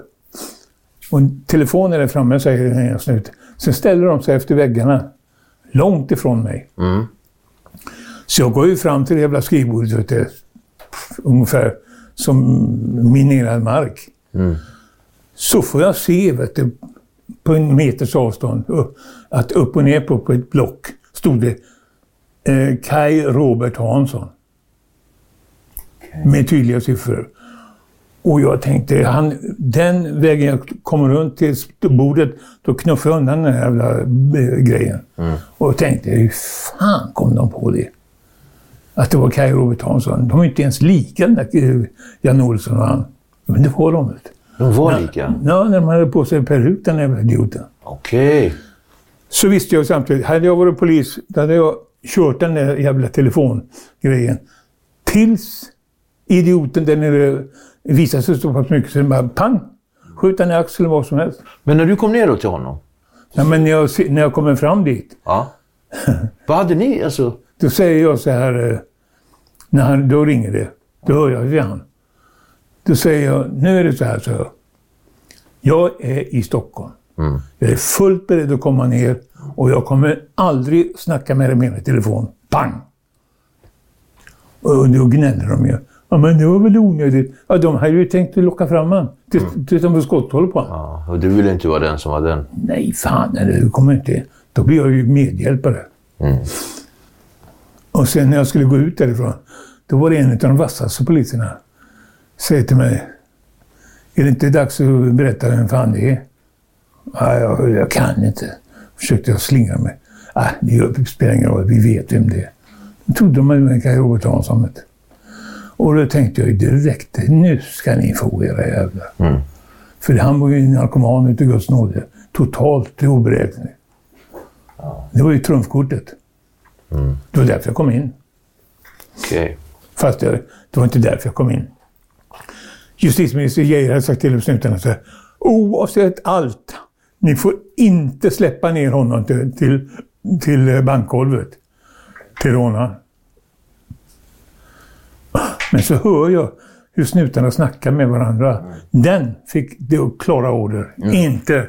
Och telefonen är framme, säger den ena snut. Sen ställer de sig efter väggarna, långt ifrån mig. Så jag går ju fram till det jävla skrivbordet, vet du, ungefär som minerad mark. Så får jag se, vet du, på en meters avstånd, att upp och ner på, på ett block stod det eh, Kai Robert Hansson. Med tydliga siffror. Och jag tänkte, han, den vägen jag kommer runt till bordet, då knuffar jag undan den här jävla eh, grejen. Och tänkte, hur fan kom de på det? Att det var Kaj Robert Hansson. De är inte ens lika, den där eh, Jan Olsson och han. Men det var de. De var lika? Ja, när de hade på sig peruk, den jävla idioten. Okej. Så visste jag samtidigt, hade jag varit polis, då hade jag kört den där jävla telefongrejen. Tills idioten där nere visade sig så pass mycket så den bara pang! Skjuta i axeln vad som helst. Men när du kom ner då till honom? Ja, men när jag, när jag kommer fram dit, Ja. Vad hade ni? Alltså... då säger jag så här, eh, när han, då ringer det. Då hör jag till han. Då säger jag, nu är det så här, så jag. Jag är i Stockholm. Jag är fullt beredd att komma ner och jag kommer aldrig snacka med dig mer i telefon. Pang! Och då gnäller de ju. Ja, men det var väl onödigt. Ja, de hade ju tänkt att locka fram han. Tills, tills de var skotthåll på honom. Ja, och du ville inte vara den som var den? Nej, fan, nej, det kommer inte. Då blir jag ju medhjälpare. Och sen när jag skulle gå ut därifrån, då var det en av de vassaste poliserna. Säger till mig, är det inte dags att berätta vem fan det är? Ja, jag, jag kan inte. Försökte jag slingra mig. Ah, det spelar ingen roll, vi vet vem det är. Då trodde de att det var Kaj Robert Hansson. vet. Och då tänkte jag ju direkt, nu ska ni få era jävlar. För han var ju narkoman utav Guds nåde. Totalt oberäknelig. Det var ju trumfkortet. Det var därför jag kom in. Okej. Fast det, det var inte därför jag kom in. Justitieminister Geijer hade sagt till snutarna så här. Oavsett allt, ni får inte släppa ner honom till, till, till bankgolvet. Till rånaren. Men så hör jag hur snutarna snackar med varandra. Den fick det klara order. Inte.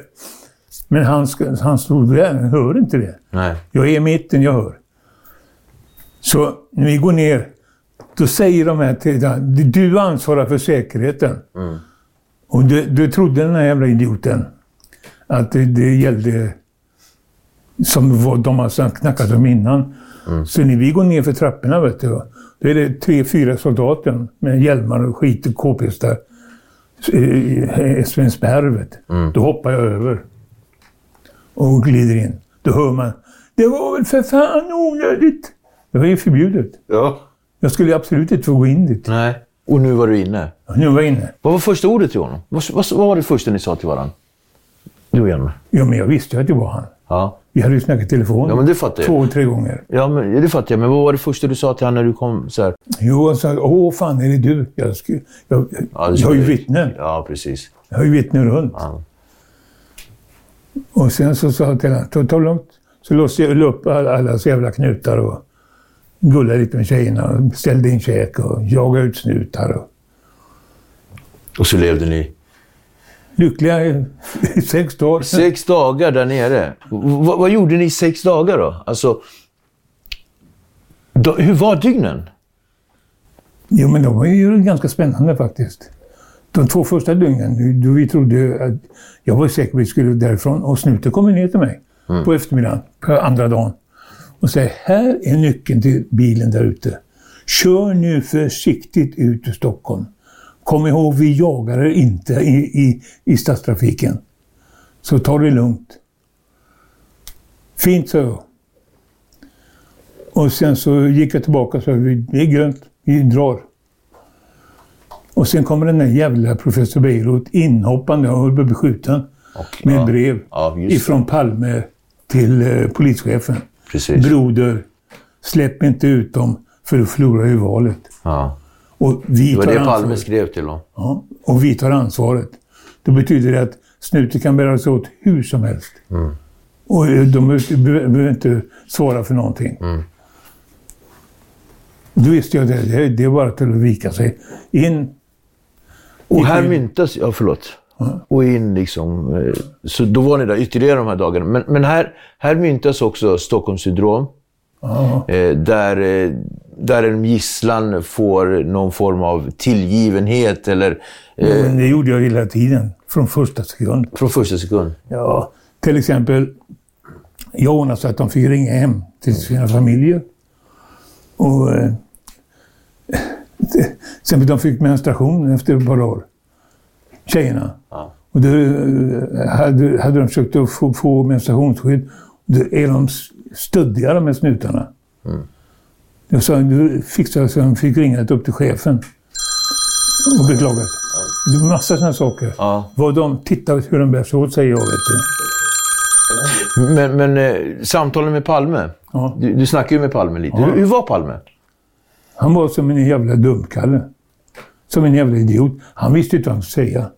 Men han, han stod där, han hör inte det. Nej. Jag är i mitten, jag hör. Så när vi går ner, då säger de här till du ansvarar för säkerheten. Och du, du trodde den här jävla idioten att det, det gällde som de har snackat om innan. Så när vi går ner för trapporna, vet du, Då är det tre, fyra soldater med hjälmar och skit och k-pistar. eh, Svensberget. Då hoppar jag över. Och glider in. Då hör man. Det var väl för fan onödigt. Det var ju förbjudet. Ja. Jag skulle absolut inte få gå in dit. Nej. Och nu var du inne. Nu var jag inne. Vad var första ordet till honom? Vad, vad, vad var det första ni sa till varandra? Du och Hjelmer? Ja, men jag visste ju att det var han. Ja. Vi hade ju snackat i telefon Ja, men det fattar jag. två, tre gånger. Ja, men, det fattar jag. Men vad var det första du sa till honom när du kom så här? Jo, han sa åh fan är det du? Jag, sku, jag, Ja, det jag har ju vittnen. Ja, precis. Jag har ju vittnen runt. Ja. Och sen så sa jag till honom, ta, ta det lugnt. Så låste jag upp alla, allas jävla knutar och gullade lite med tjejerna. Ställde in käk och jagade ut snutar. Och Och så levde ni lyckliga i sex dagar. sex dagar där nere. V- vad gjorde ni i sex dagar då? Alltså, då, hur var dygnen? Jo, men de var ju ganska spännande faktiskt. De två första dygnen, då vi trodde att jag var säker på att vi skulle därifrån och snuten kommer ner till mig på eftermiddagen, på andra dagen. Och säger, här är nyckeln till bilen där ute. Kör nu försiktigt ut ur Stockholm. Kom ihåg, vi jagar er inte i, i, i stadstrafiken. Så ta det lugnt. Fint, sa jag. Och sen så gick jag tillbaka och sa, "Vi- det är grönt, vi drar. Och sen kommer den där jävla professor Beirut inhoppande och höll på att bli skjuten. med ja. brev Ja, just det. ifrån Palme till eh, polischefen. Precis. Broder, släpp inte ut dem för du förlorar ju valet. Ja. Och vi Det var tar det ansvaret. Palme skrev till dem. Ja, och vi tar ansvaret. Då betyder det att snuten kan bära sig åt hur som helst. Mm. Och eh, de behöver- inte svara för någonting. Mm. Då visste jag det. Det- är bara till att vika sig. In. Och här in- myntas... Ja, förlåt. Och in liksom... eh, Så då var ni där ytterligare de här dagarna. Men, men här, här myntas också Stockholmssyndrom. Ja, Eh, där, eh, där en gisslan får någon form av tillgivenhet eller... Eh, men det gjorde jag hela tiden. Från första sekund. från första sekund. Ja, till exempel. Jag ordnade så att de fick ringa hem till sina familjer. Och eh, sen de fick menstruation efter ett par dagar. Tjejerna. Ja. Och då eh, hade, hade de försökt att få, få menstruationsskydd. Då är de s- stöddigare med snutarna. Jag sa, du fixade så de fick ringa upp till chefen och beklaga. Det är massa sådana saker. Ja. Vad de tittar hur de bär sig åt, säger jag. Vet du. Men, men eh, samtalen med Palme. Ja. Du, du snackade ju med Palme lite. Ja. Hur, hur var Palme? Han var som en jävla dumkalle. Som en jävla idiot. Han visste inte vad han skulle säga.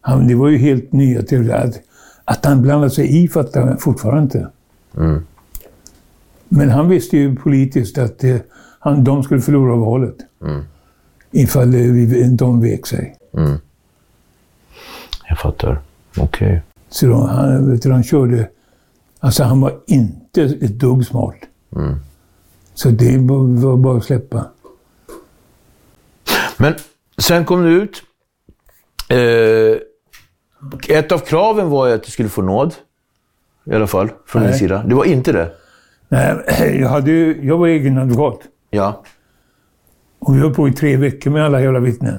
Han, det var ju helt nya till att, att han blandade sig i fattar jag fortfarande inte. Men han visste ju politiskt att eh, han, de skulle förlora valet. Ifall eh, vi, de vek sig. Jag fattar. Okej. Så då, han, vet du, han körde... Alltså han var inte ett dugg smart. Så det var, bara att släppa. Men sen kom du ut. Eh, ett av kraven var ju att du skulle få nåd. I alla fall, från din Nej. sida. Det var inte det? Nej, jag, hade, ju- jag var egen advokat. Ja. Och vi höll på i tre veckor med alla jävla vittnen.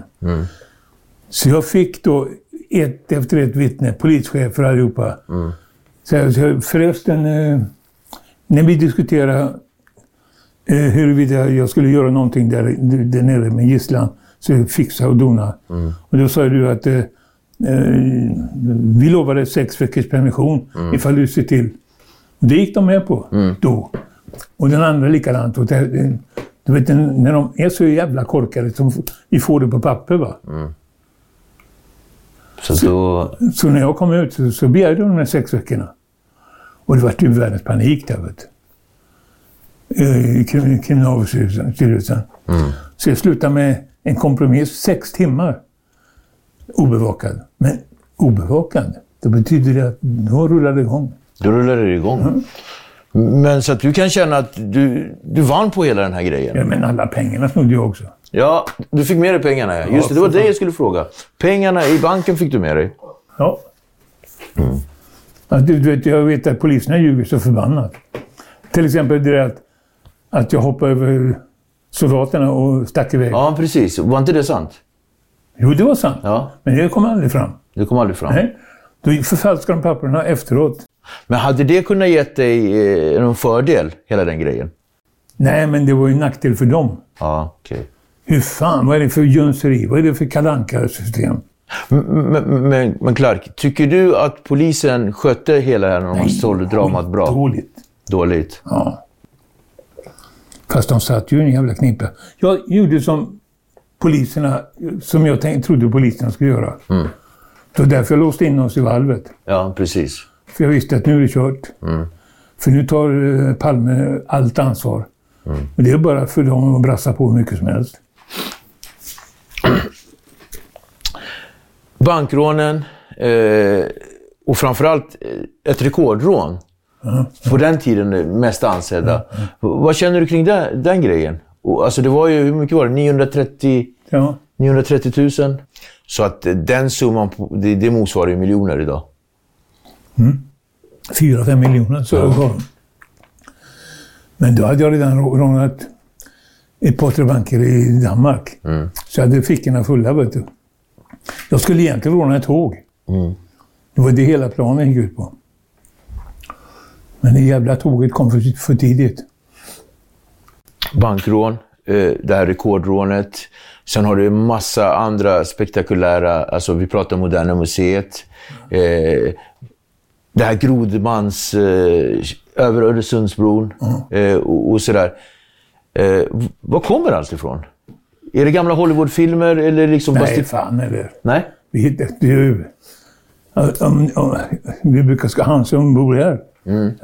Så jag fick då ett efter ett vittne, polischefer allihopa. Så jag, så jag, förresten, eh, när vi diskuterade eh, huruvida jag skulle göra någonting där, där nere med gisslan, så jag fixa och dona. Och då sa du att eh, eh, vi lovade sex veckors permission ifall du ser till. Och det gick de med på då. Och den andra likadant. Och det, du vet, när de är så jävla korkade som vi får det på papper. Va? Så då... Så när jag kom ut så, så begärde de de här sex veckorna. Och det var ju världens panik där. Vet du. Eh, I krim- Kriminalvårdsstyrelsen. Så jag slutade med en kompromiss, sex timmar. Obevakad. Men obevakad, då betyder det att då rullar det igång. Då rullade det igång. Men så att du kan känna att du, du vann på hela den här grejen? Ja, men alla pengarna snodde jag också. Ja, du fick med dig pengarna. ja. Just det, det var det jag skulle fråga. Pengarna i banken fick du med dig. Ja. Att, du, du vet, jag vet att poliserna ljuger så förbannat. Till exempel det att, att jag hoppade över soldaterna och stack iväg. Ja, precis. Var inte det sant? Jo, det var sant. Ja. Men det kom aldrig fram. Det kom aldrig fram. Nej. Då förfalskade de papperna efteråt. Men hade det kunnat ge dig eh, någon fördel, hela den grejen? Nej, men det var ju en nackdel för dem. Ja, okej. Hur fan, vad är det för jönseri? Vad är det för kalanka system Men, men, men, Clark, tycker du att polisen skötte hela det här när de sålde dramat bra? Dåligt. Dåligt? Ja. Fast de satt ju i en jävla knipa. Jag gjorde som poliserna, som jag tänkte, trodde poliserna skulle göra. Mm. Det var därför jag låste in oss i valvet. Ja, precis. För jag visste att nu är det kört. För nu tar eh, Palme allt ansvar. Och det är bara för dem att brassa på hur mycket som helst. Bankrånen eh, och framförallt eh, ett rekordrån. På den tiden mest ansedda. Vad känner du kring den, den grejen? Och, alltså det var ju, hur mycket var det? 930, Ja. 930 000? Så att den summan, det, det motsvarar ju miljoner idag. Fyra, fem miljoner så var de. Men då hade jag redan rå- rånat ett par, tre banker i Danmark. Så jag hade fickorna fulla, vet du. Jag skulle egentligen råna ett tåg. Det var det hela planen gick ut på. Men det jävla tåget kom för, för tidigt. bankrån, eh, det här rekordrånet. Sen har du en massa andra spektakulära, alltså vi pratar om Moderna Museet. Eh, det här Grodmans eh, över Öresundsbron eh, och, och sådär. Eh, var kommer allt ifrån? Är det gamla Hollywoodfilmer eller liksom... Nej, basti- fan eller. Nej? Vi du, om, om, vi brukar han som bor här,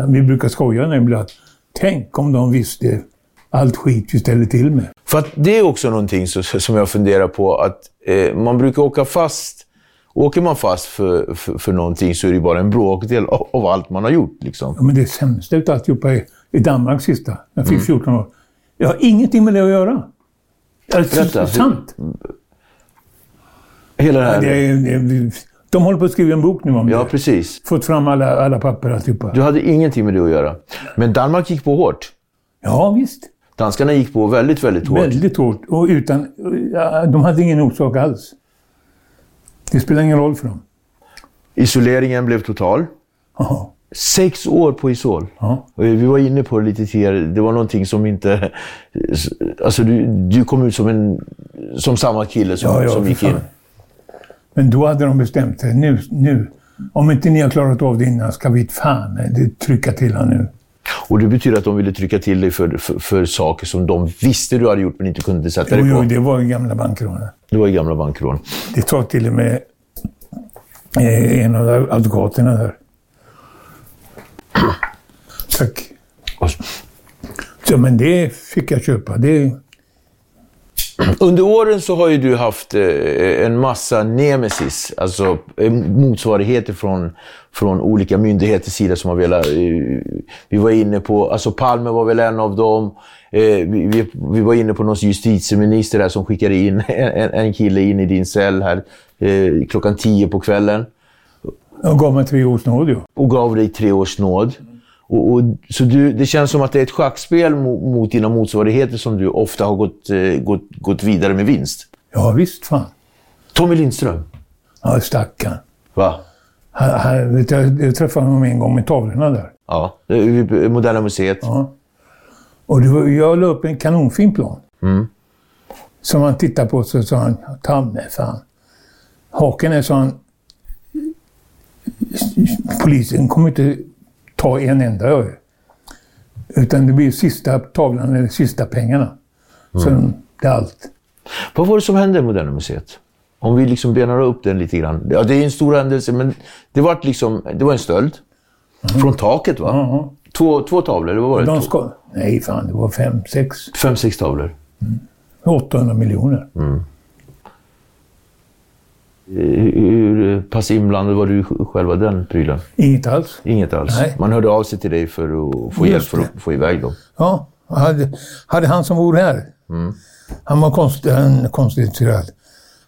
vi brukar skoja när ibland. Tänk om de visste allt skit vi ställer till med. För att det är också någonting så, som jag funderar på att eh, man brukar åka fast. Åker man fast för, för, för någonting så är det bara en bråkdel av, av allt man har gjort. Liksom. Ja, men det sämsta utav alltihopa är i Danmark sista. Jag fick 14 år. Jag har ingenting med det att göra. Alltså, Berätta. sant. Hela det här. Det är, det är, de håller på att skriva en bok nu om Ja, det. precis. Fått fram alla, alla papper alltihopa. Du hade ingenting med det att göra. Men Danmark gick på hårt. Ja, visst. Danskarna gick på väldigt, väldigt hårt. Väldigt hårt. Och utan, ja, de hade ingen orsak alls. Det spelar ingen roll för dem. Isoleringen blev total. Jaha. Sex år på isol. Och Vi var inne på det lite tidigare. Det var någonting som inte... Alltså, du, du kom ut som, en, som samma kille som, Ja, ja, som gick in. Men då hade de bestämt sig. Nu, nu. Om inte ni har klarat av det innan ska vi fan det trycka till han nu. Och det betyder att de ville trycka till dig för, för, för saker som de visste du hade gjort men inte kunde sätta Jo, dig på. jo, det var ju gamla bankrånet. Det var ju gamla bankrån. Det tar till och med eh, en av advokaterna där. Tack. Så, men det fick jag köpa. Det, Under åren så har ju du haft eh, en massa nemesis, alltså eh, motsvarigheter från, från olika myndigheters sida som har velat... Eh, vi var inne på, alltså Palme var väl en av dem. Vi, vi, var inne på någon justitieminister där som skickade in en, en kille in i din cell här klockan tio på kvällen jag gav mig tre års nåd. ju. och gav dig tre års nåd. Och, och, så du, det känns som att det är ett schackspel mot, mot dina motsvarigheter som du ofta har gått, eh, gått, gått vidare med vinst. Ja, visst fan. Tommy Lindström. Ja, stackarn. Va? Han, han, vet jag, jag träffade honom en gång med tavlorna där. Ja, det är Moderna Museet. Ja. Och var, jag la upp en kanonfin plan. Som han tittade på så sa han, ta mig fan. Haken är så han, polisen kommer inte ta en enda öre. Utan det blir sista tavlan eller sista pengarna. Så det är allt. Vad var det som hände i Moderna Museet? Om vi liksom benar upp den lite grann. Ja, det är en stor händelse, men det var, liksom, det var en stöld. Från taket, va? Ja. Två, två tavlor, eller vad var det? De ska, nej, fan, det var fem, sex, Fem, sex tavlor. 800 miljoner. Hur, hur pass inblandad var du själva den prylen? Inget alls. Inget alls. Nej. Man hörde av sig till dig för att få Just hjälp för det. att få iväg dem. Ja, hade, hade han som bor här. Han var konst, en konstituerad.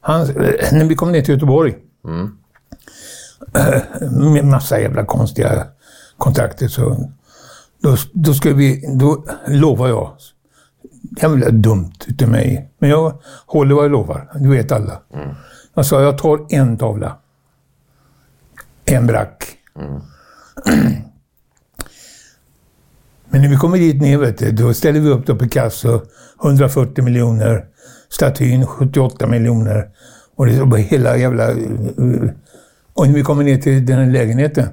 Han, eh, när vi kom ner till Göteborg. eh, Med massa jävla konstiga kontakter. Så, då, då, ska vi, då lovar jag. jävla dumt utav mig. Men jag håller vad jag lovar. Du vet alla. Jag sa, jag tar en tavla. En brack. Men när vi kommer dit ner, vet du, då ställer vi upp då Picasso, 140 miljoner. Statyn 78 miljoner. Och det var hela jävla... Och när vi kommer ner till den här lägenheten,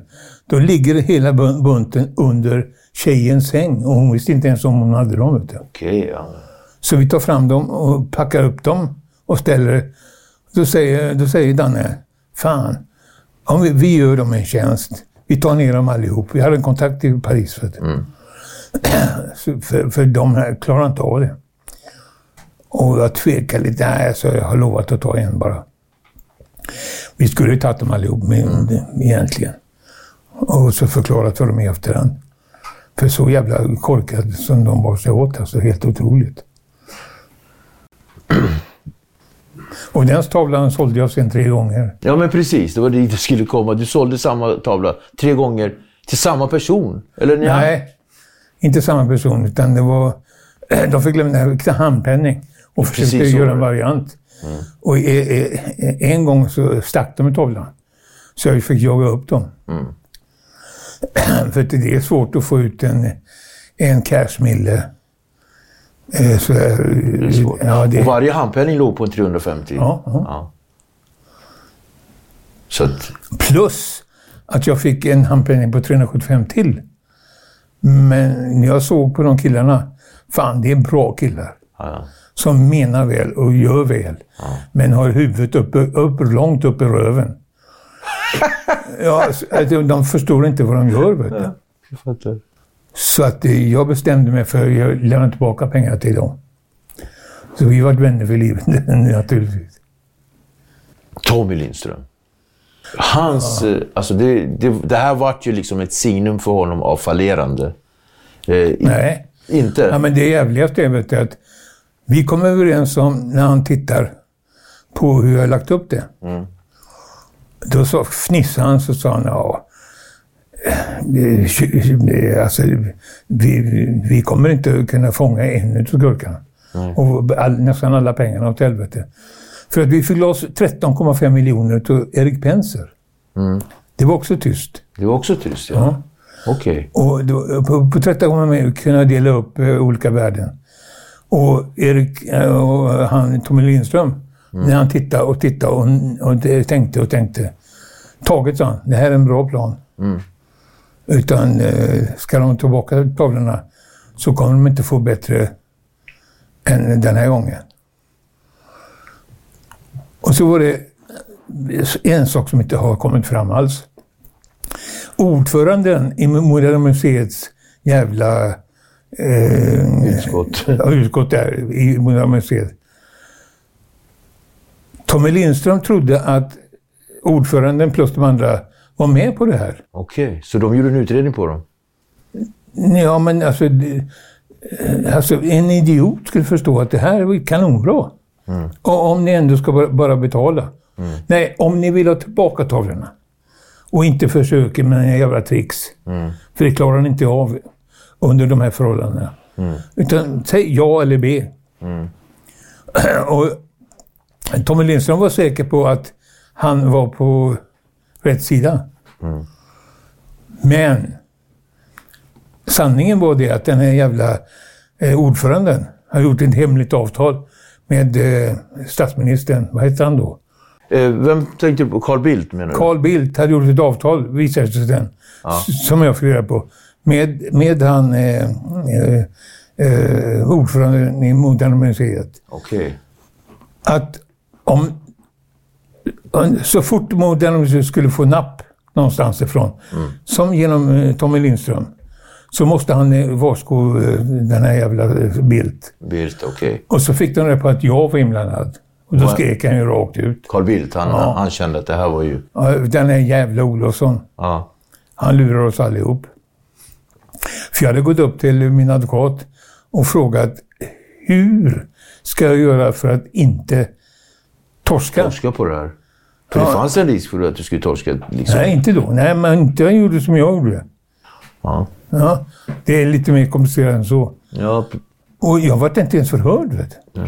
då ligger hela bun- bunten under tjejens säng. Och hon visste inte ens om hon hade dem. Vet du. Okej, ja. Så vi tar fram dem och packar upp dem och ställer. Då säger, då säger Danne, fan, om vi, vi gör dem en tjänst. Vi tar ner dem allihop. Vi hade en kontakt i Paris. För, Så för, för de här klarar inte av det. Och jag tvekar lite. Nej, så jag har lovat att ta en bara. Vi skulle ju tagit dem allihop men, egentligen. Och så förklarat för dem i efterhand. För så jävla korkad som de bar sig åt. Alltså helt otroligt. Och den tavlan sålde jag sen tre gånger. Ja, men precis. Det var dit du skulle komma. Du sålde samma tavla tre gånger till samma person. Eller nja. Nej, inte samma person, utan det var... De fick lämna handpenning och försökte Precis göra en variant. Och e- e- en gång så stack de med tavlan. Så jag fick jaga upp dem. För att det är svårt att få ut en, en cashmille. Eh, Så, Det är svårt. ja, det, Och varje handpenning låg på en 350. Ja, ja. Ja. Så att, Plus att jag fick en handpenning på 375 till. Men jag såg på de killarna, fan det är bra killar. ja. Som menar väl och gör väl. Men har huvudet uppe, upp, långt upp i röven. ja, så att de förstår inte vad de gör. Vet du. Så att eh, jag bestämde mig för att jag lämnar tillbaka pengar till dem. Så vi var vänner för livet naturligtvis. Tommy Lindström. Hans, eh, alltså det, det, det här vart ju liksom ett signum för honom av fallerande. Eh, Nej. Inte? Ja, men det jävligaste är vet du, att vi kom överens om, när han tittar på hur jag har lagt upp det. Då så fnissade han så sa han, ja, alltså, vi, vi kommer inte kunna fånga en av skurkarna. Och all, nästan alla pengarna åt helvete. För att vi fick loss 13,5 miljoner till Erik Penser. Det var också tyst. Det var också tyst, ja. Ja. Okej. Och då, på, på 13 gånger med kunna jag dela upp eh, olika värden. Och Erik eh, och han, Tommy Lindström, när han tittade och tittade och, och tänkte och tänkte. Taget sa han, det här är en bra plan. Utan eh, ska de tillbaka tavlorna så kommer de inte få bättre än den här gången. Och så var det en sak som inte har kommit fram alls. Ordföranden i Moderna Museets jävla eh, Utskott. ja, utskott där i Moderna Museet. Tommy Lindström trodde att ordföranden plus de andra var med på det här. Okej, så de gjorde en utredning på dem? Ja, men alltså, eh, alltså en idiot skulle förstå att det här är kanonbra. Och om ni ändå ska bara- betala. Nej, om ni vill ha tillbaka tavlorna och inte försöker med en jävla tricks. För det klarar ni inte av under de här förhållandena. Utan säg ja eller B. och Tommy Lindström var säker på att han var på rätt sida. Men sanningen var det att den här jävla eh, ordföranden har gjort ett hemligt avtal med eh, statsministern. Vad heter han då? Eh, vem tänkte du på? Carl Bildt menar du? Carl Bildt hade gjort ett avtal, visade sig sen, s- som jag fick reda på, med, med han eh, eh, eh, ordföranden i Moderna Museet. Okej. Att om så fort Moderna Museet skulle få napp någonstans ifrån, som genom eh, Tommy Lindström, så måste han eh, varsko eh, den här jävla Bildt. Bildt, okej. Och så fick de reda på att jag var inblandad. Och då skrek han ju rakt ut. Carl Bildt, han, han kände att det här var ju... Ja, Den här jävla Olofsson. Ja. Han lurar oss allihop. För jag hade gått upp till min advokat och frågat hur ska jag göra för att inte torska? Torska på det här. För det fanns en risk för att du skulle torska. Liksom. Nej, inte då. Nej, men inte jag gjorde som jag gjorde. Ja. Ja, det är lite mer komplicerat än så. Ja, Och jag var inte ens förhörd. Vet. du.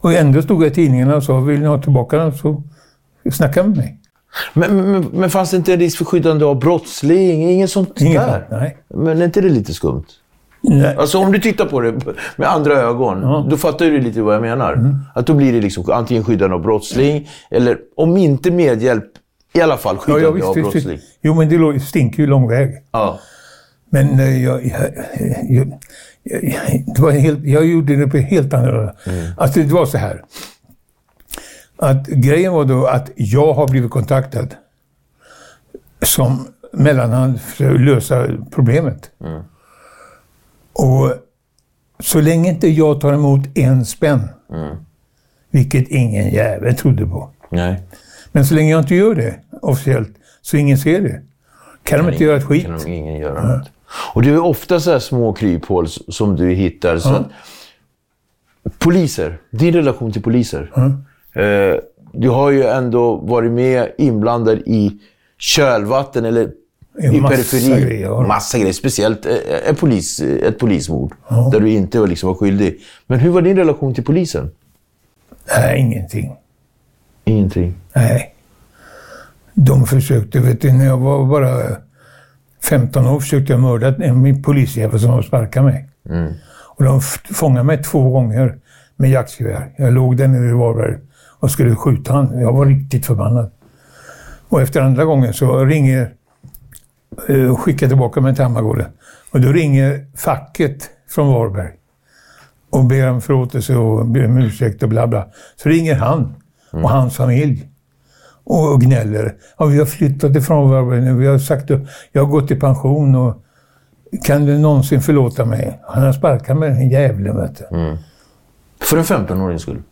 Och ändå stod jag i tidningarna och sa, vill ni ha tillbaka den så snacka med mig. Men, men, men fanns det inte en risk för skyddande av brottsling? Inget sånt Inget där? nej. Men är inte det lite skumt? Nej. Alltså om du tittar på det med andra ögon, då fattar du lite vad jag menar. Mm. Att då blir det liksom antingen skyddande av brottsling, eller om inte medhjälp, i alla fall Ja, skyddande ja, visst, av visst, brottsling. visst. Jo, men det stinker ju lång väg. Ja. Men eh, jag, jag, jag, det var helt, jag gjorde det på helt annorlunda. Alltså det var så här. Att grejen var då att jag har blivit kontaktad som mellanhand för att lösa problemet. Och så länge inte jag tar emot en spänn, vilket ingen jävel trodde på. Nej. Men så länge jag inte gör det officiellt, så ingen ser det. Kan de inte göra ett skit. kan nog ingen göra något. Och det är ofta så här små kryphål som du hittar. Så att, poliser, din relation till poliser. Eh, du har ju ändå varit med inblandad i kölvatten eller Ja, i massa periferin. grejer, ja. Massa grejer. Speciellt eh, en polis, ett polismord där du inte var, liksom, var skyldig. Men hur var din relation till polisen? Nej, ingenting. Ingenting. Nej. De försökte, vet du, när jag var bara 15 år försökte jag mörda en polisjävel som sparkade mig. Och de fångade mig två gånger med jaktgevär. Jag låg där nere i Varberg och skulle skjuta han. Jag var riktigt förbannad. Och efter andra gången så ringer, eh, skickar tillbaka mig till Hammargården. Och då ringer facket från Varberg och ber om förlåtelse och ber om ursäkt och bla bla. Så ringer han och hans familj och gnäller. Ja, vi har flyttat ifrån Varberg nu. Vi har sagt upp. Jag har gått i pension och kan du någonsin förlåta mig? Han har sparkat mig, den jävlen vet du. För en 15-årings skull.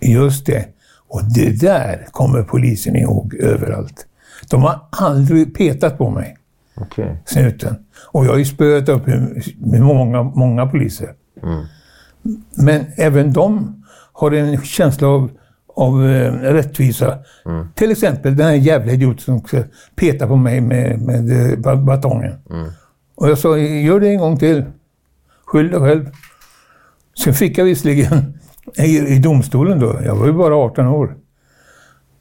Just det. Och det där kommer polisen ihåg överallt. De har aldrig petat på mig, Okej. snuten. Och jag har ju spöat upp med många, många poliser. Men även de har en känsla av, av eh, rättvisa. Till exempel den här jävla idioten som ska peta på mig med, med eh, ba- batongen. Och jag sa, gör det en gång till. Skyll dig själv. Sen fick jag visserligen i, i domstolen då, jag var ju bara 18 år.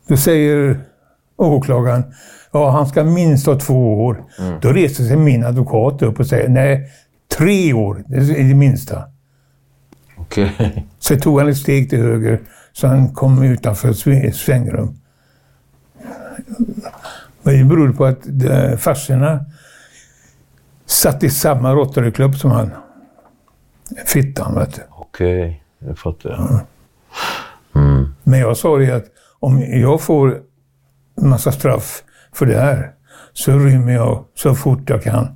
Då säger åklagaren, ja han ska minst ha två år. Då reser sig min advokat upp och säger, nej, tre år, det är det minsta. Okej. Så tog han ett steg till höger, så han kom utanför sv- svängrum. Men det berodde på att de- farsorna satt i samma Rotaryklubb som han. Fittan, vet du. Okej, jag fattar. jag. Men jag sa det att om jag får en massa straff för det här så rymmer jag så fort jag kan.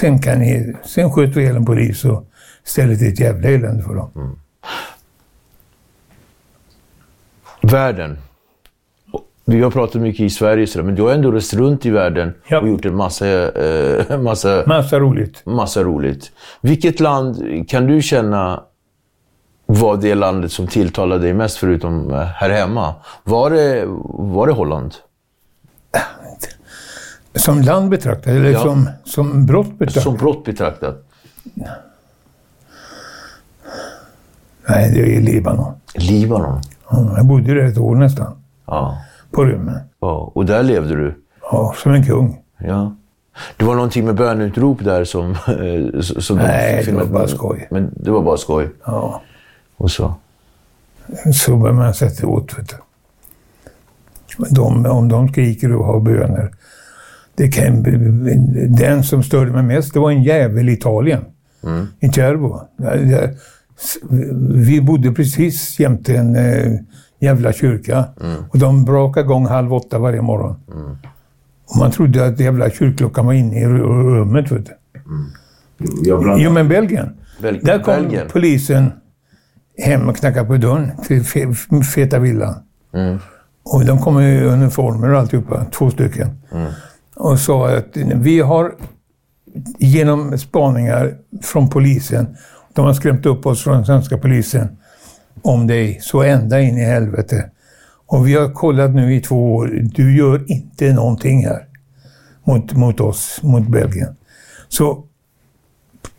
Sen, kan ni, sen sköter vi ihjäl en polis och ställer till ett jävla elände för dem. Världen. Vi har pratat mycket i Sverige, sådär, men du har ändå rest runt i världen Ja. och gjort en massa, eh, massa, Massa roligt. massa roligt. Vilket land kan du känna var det landet som tilltalade dig mest, förutom eh, här hemma? Var det, var det Holland? Som land betraktat, eller Ja. som, som brott betraktat? Som brott betraktat? Nej, det är Libanon. Libanon? Ja, Jag bodde där ett år nästan, Ja. på rymmen. ja. Och där levde du? Ja, som en kung. Ja. Det var någonting med bönutrop där som... som Nej, det var bara skoj. Men det var bara skoj? Ja, Och så? så bör man sätta åt. Vet du. De, om de skriker och har böner. Det kan, den som störde mig mest, det var en jävel i Italien. I Cervo. Vi bodde precis jämte en eh, jävla kyrka. Och de brakade igång halv åtta varje morgon. Och man trodde att jävla kyrkklockan var inne i ru- rummet. Vet du. Jo, men Belgien. Belgien. Där kom Belgien. polisen hem och knackade på dörren till fe, Feta villan. Och de kom i uniformer och alltihopa, två stycken. Och sa att vi har genom spaningar från polisen, de har skrämt upp oss från svenska polisen om dig så ända in i helvete. Och vi har kollat nu i två år, du gör inte någonting här mot, mot oss, mot Belgien. Så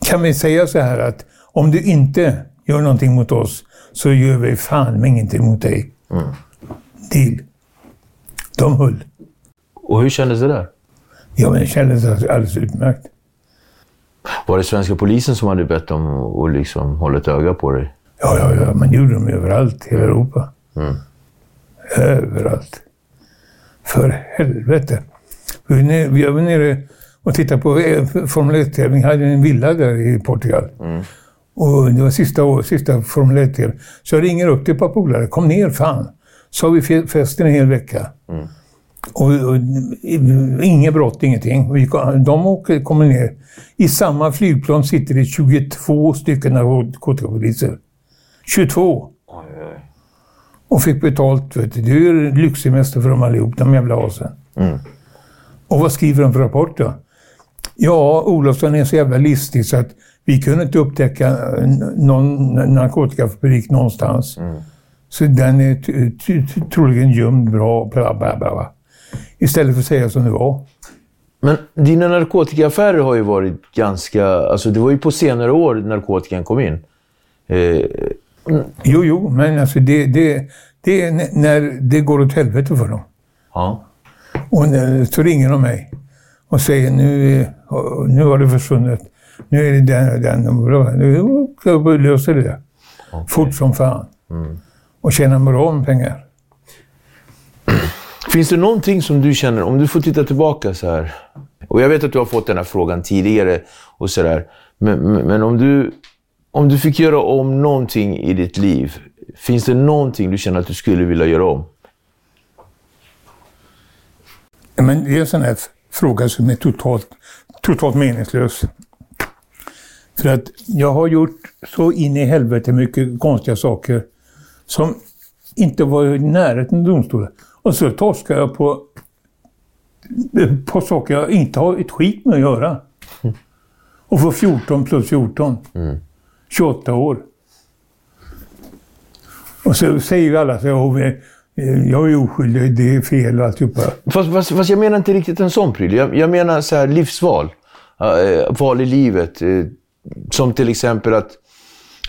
kan vi säga så här att om du inte gör någonting mot oss så gör vi fan med ingenting mot dig. Deal. De höll. Och hur kändes det där? Ja, men det kändes alldeles utmärkt. Var det svenska polisen som hade bett dem att liksom ett öga på dig? Ja, ja, ja. Man gjorde dem överallt i Europa. Överallt. För helvete. Vi, var nere och tittade på eh, Formel 1-tävling. hade en villa där i Portugal. Och det var sista, år, sista Formel 1 Så jag ringer upp till ett par polare. Kom ner fan. Så har vi fe- festen en hel vecka. Och, och, inget brott, ingenting. Vi, de åker, kommer ner. I samma flygplan sitter det 22 stycken narkotikapoliser. 22! Och fick betalt. Vet du. Det är ju lyxsemester för dem allihop, de jävla asen. Och vad skriver de för rapport då? Ja, Olofsson är så jävla listig så att vi kunde inte upptäcka någon narkotikafabrik någonstans. Så den är troligen gömd bra. Bla, bla, bla, bla. Istället för att säga som det var. Men dina narkotikaaffärer har ju varit ganska... Alltså det var ju på senare år narkotikan kom in. Eh, Jo, jo, men alltså det, det, det är när det går åt helvete för dem. ja. Och när- så ringer de mig och säger nu, nu har det försvunnit. Nu är det den och den. och. Nu lösa det. Fort som fan. Och tjäna bra med pengar. Finns det någonting som du känner, om du får titta tillbaka så här. Och jag vet att du har fått den här frågan tidigare och sådär. Men, men, om, du, om du fick göra om någonting i ditt liv. Finns det någonting du känner att du skulle vilja göra om? Men det är en sån här fråga som är totalt, totalt meningslös. För att jag har gjort så in i helvete mycket konstiga saker som inte var i närheten av domstolen. Och så torskar jag på, på saker jag inte har ett skit med att göra. Och får 14 plus 14. 28 år. Och så säger alla så jag, jag är oskyldig, det är fel och alltihopa. Fast, fast, fast jag menar inte riktigt en sån pryl. Jag, jag menar så här livsval. Uh, val i livet. Eh, som till exempel att,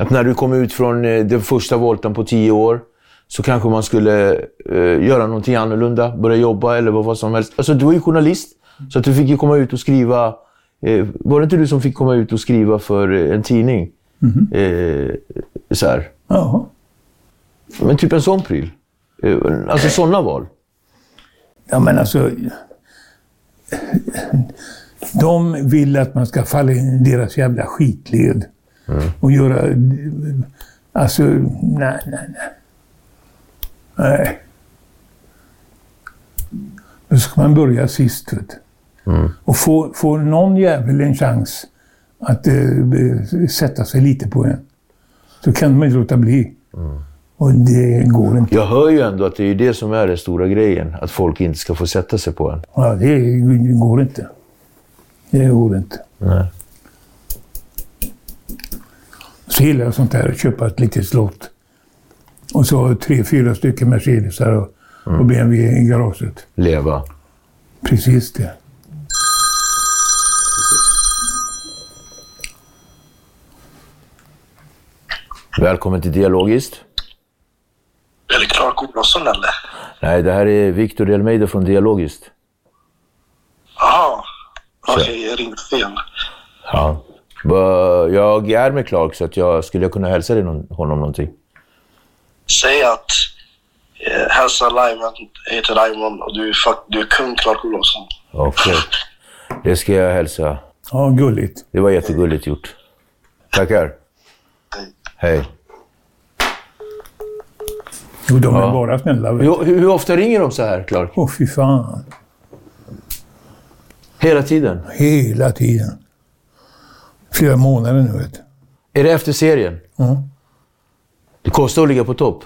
att när du kom ut från eh, den första volten på tio år så kanske man skulle eh, göra någonting annorlunda, börja jobba eller vad, som helst. Alltså du var ju journalist, så att du fick ju komma ut och skriva. Eh, var det inte du som fick komma ut och skriva för eh, en tidning? Eh, så här. Jaha. Men typ en sån pryl. Eh, alltså sådana val. Ja, men alltså... De vill att man ska falla in i deras jävla skitled. Och göra... Alltså, nej, nej, nej. Nej. Då ska man börja sist, vet du. Och få, få någon jävel en chans att eh, sätta sig lite på en. Så kan man inte låta bli. Och det går inte. Jag hör ju ändå att det är det som är den stora grejen. Att folk inte ska få sätta sig på en. Ja, det går inte. Det går inte. Nej. Gillar jag sånt där, att köpa ett litet slott. Och så tre, fyra stycken Mercedesar och, och BMW i garaget. Leva. Precis det. Välkommen till Dialogiskt. Är det Clark Olofsson eller? Nej, det här är Victor Elmeida från Dialogiskt. Jaha. Okej, jag ringde fel. Ja. Jag är med Clark så att jag skulle kunna hälsa dig någon, honom någonting. Säg att eh, hälsa Raymond, jag heter Raymond och du är, du är kung Clark Olofsson. Okej. Det ska jag hälsa. Ja, gulligt. Det var jättegulligt gjort. Tackar. Hej. Hej. Jo, de är Ja. bara snälla. hur, hur ofta ringer de så här, Clark? Åh, fy fan. Hela tiden? Hela tiden. Flera månader nu, vet. Är det efter serien? Ja. Det kostar att ligga på topp.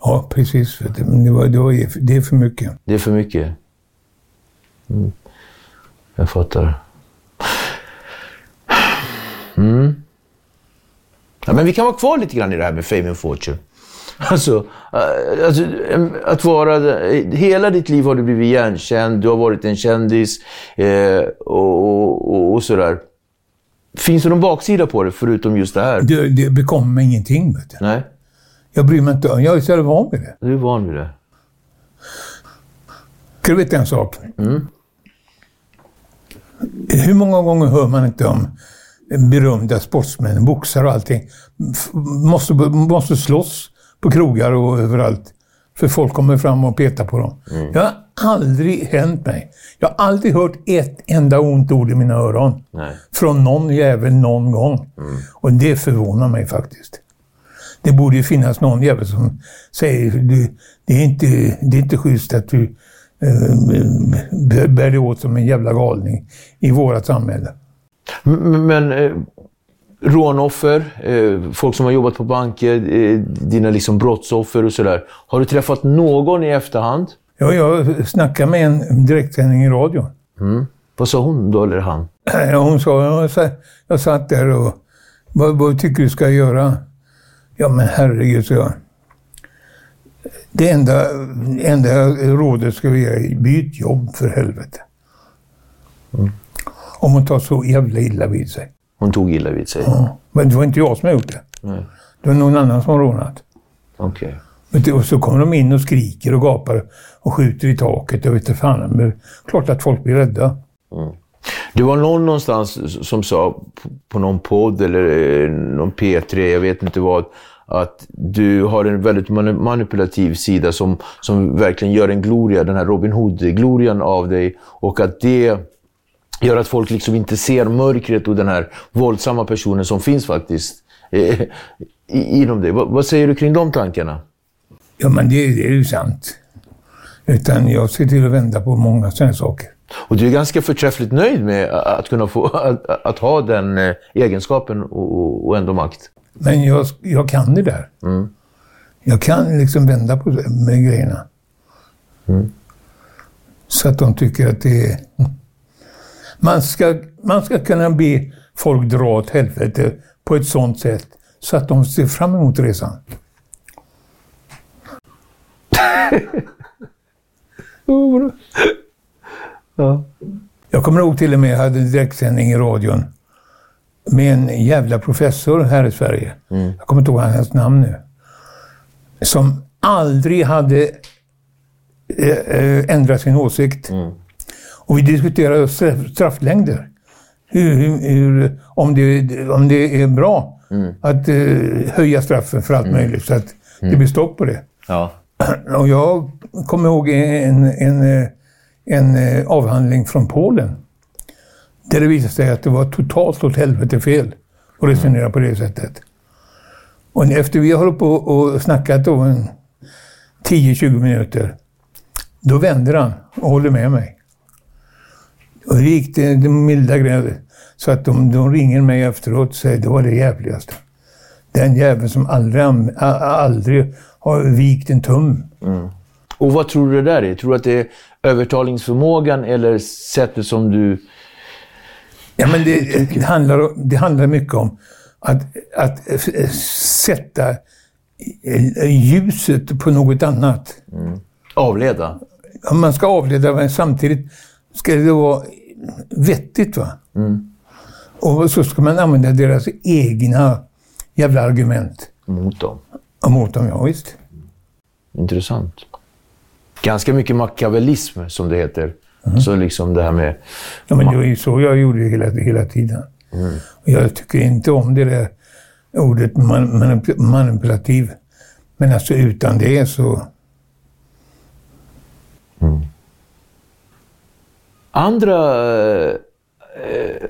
Ja, precis. Vet du. Men det, var, det, var, det är för mycket. Det är för mycket. Mm. Jag fattar. Mm. Ja, men vi kan vara kvar lite grann i det här med fame and fortune. Alltså, äh, alltså att vara... Hela ditt liv har du blivit igenkänd, du har varit en kändis eh, och, och, och, och sådär. Finns det någon baksida på det, förutom just det här? Det, det bekommer ingenting. Vet du. Nej, Jag bryr mig inte. Jag är så van vid det. du är van vid det. Ska du veta en sak? Hur många gånger hör man inte om berömda sportsmän, boxare och allting, måste, måste slåss på krogar och överallt. För folk kommer fram och petar på dem. Det har aldrig hänt mig. Jag har aldrig hört ett enda ont ord i mina öron. Nej. Från någon jävel någon gång. Och det förvånar mig faktiskt. Det borde ju finnas någon jävel som säger du, det, är inte, det är inte schysst att du eh, bär dig åt som en jävla galning i vårt samhälle. Men eh, rånoffer, eh, folk som har jobbat på banker, eh, dina liksom brottsoffer och sådär. Har du träffat någon i efterhand? Ja, jag snackade med en direktsändning i radion. Vad sa hon då, eller han? Ja, Hon sa, jag satt, jag satt där och, vad, vad tycker du ska göra? Ja men herregud, så jag. Det enda, enda rådet ska vi ge, byt jobb för helvete. Om hon tar så jävla illa vid sig. Hon tog illa vid sig. Ja. Men det var inte jag som gjort det. Nej. Det var någon annan som rånat. Okej. Det- Och så kommer de in och skriker och gapar och skjuter i taket. Jag vet inte fan. Men klart att folk blir rädda. Det var någon någonstans som sa på- någon podd eller eh, någon P3, jag vet inte vad, att du har en väldigt mani- manipulativ sida som, som verkligen gör en gloria, den här Robin Hood-glorian av dig och att det gör att folk liksom inte ser mörkret och den här våldsamma personen som finns faktiskt eh, inom dig. Vad, säger du kring de tankarna? Ja, men det, det är ju sant. Utan jag ser till att vända på många sådana saker. Och du är ganska förträffligt nöjd med att kunna få att, att ha den eh, egenskapen och, och ändå makt. Men jag, jag kan det där. Jag kan liksom vända på med grejerna. Så att de tycker att det är... Man ska, man ska kunna be folk dra åt helvete på ett sånt sätt så att de ser fram emot resan. Ja. Jag kommer ihåg till och med, jag hade en direktsändning i radion med en jävla professor här i Sverige. Jag kommer inte ihåg hans namn nu. Som aldrig hade eh, eh, ändrat sin åsikt. Och vi diskuterade straff, strafflängder. Hur, hur, hur, om, det, om det är bra att eh, höja straffen för allt möjligt så att det blir stopp på det. Ja. Och jag kommer ihåg en, en, eh, en eh, avhandling från Polen. Där det visade sig att det var totalt åt helvete fel att resonera på det sättet. Och efter vi har hållit på och snackat då en 10-20 minuter, då vänder han och håller med mig. Och det gick det, det milda grejen. Så att de, de ringer mig efteråt och säger det var det jävligaste. Den jäveln som aldrig, aldrig har vikt en tum. Och vad tror du det där är? Tror du att det är övertalningsförmågan eller sättet som du... Ja, men det, det, handlar, det handlar mycket om att, att sätta ljuset på något annat. Avleda? Om Man ska avleda, men samtidigt ska det vara vettigt. va? Och så ska man använda deras egna jävla argument Mot dem. mot dem. Ja, visst. Intressant. Ganska mycket machiavellism, som det heter. Så liksom det här med... Ja, men det var ju så jag gjorde hela, hela tiden. Och jag tycker inte om det där ordet man, manip- manipulativ. Men alltså utan det så... Andra... Eh, eh,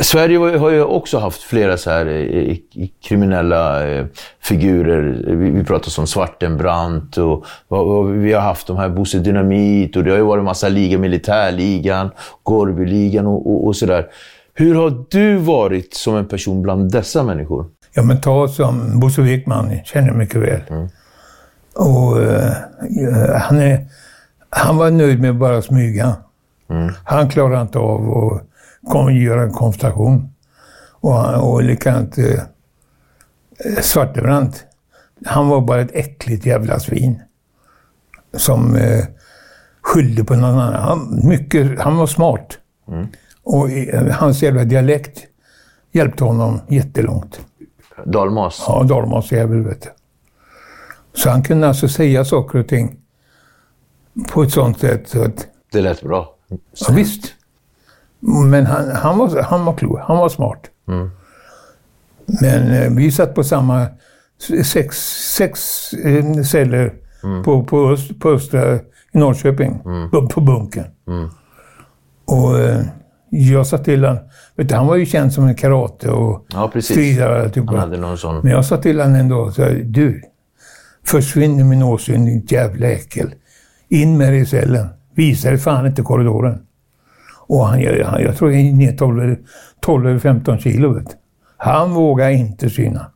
Sverige har ju- också haft flera så här eh, kriminella eh, figurer. Vi, vi pratar om Svartenbrandt och, och, och vi har haft de här Bosse Dynamit och det har ju varit en massa ligor, Militärligan, Gorbyligan och, och, och sådär. Hur har du varit som en person bland dessa människor? Ja, men ta som Bosse Wickman, känner mycket väl. Och eh, han, är, han var nöjd med att bara smyga. Han klarade inte av att kom, göra en konfrontation. Och, han- och likadant eh, Svartebrandt. Han var bara ett äckligt jävla svin. Som eh, skyllde på någon annan. Han, mycket, han var smart. Och eh, hans jävla dialekt hjälpte honom jättelångt. Dalmas? Ja, dalmasjävel vet du. Så han kunde alltså säga saker och ting på ett sånt sätt så att... Det lät bra. Ja, visst. Men han, han, var, han var klok. Han var smart. Men eh, vi satt på samma sex, sex eh, celler på, på, öst, på Östra i Norrköping. På, på bunkern. Och eh, jag sa till honom, vet du, han var ju känd som en karate och Ja, stridare. alltihopa. Han hade någon sån... Men jag sa till honom en dag, så du, försvinn min åsyn ditt jävla äckel. In med dig i cellen. Visa dig fan inte korridoren. Och han, jag, jag tror jag är ner 12, eller- 12 eller 15 kilo. Vet. Han vågar inte syna.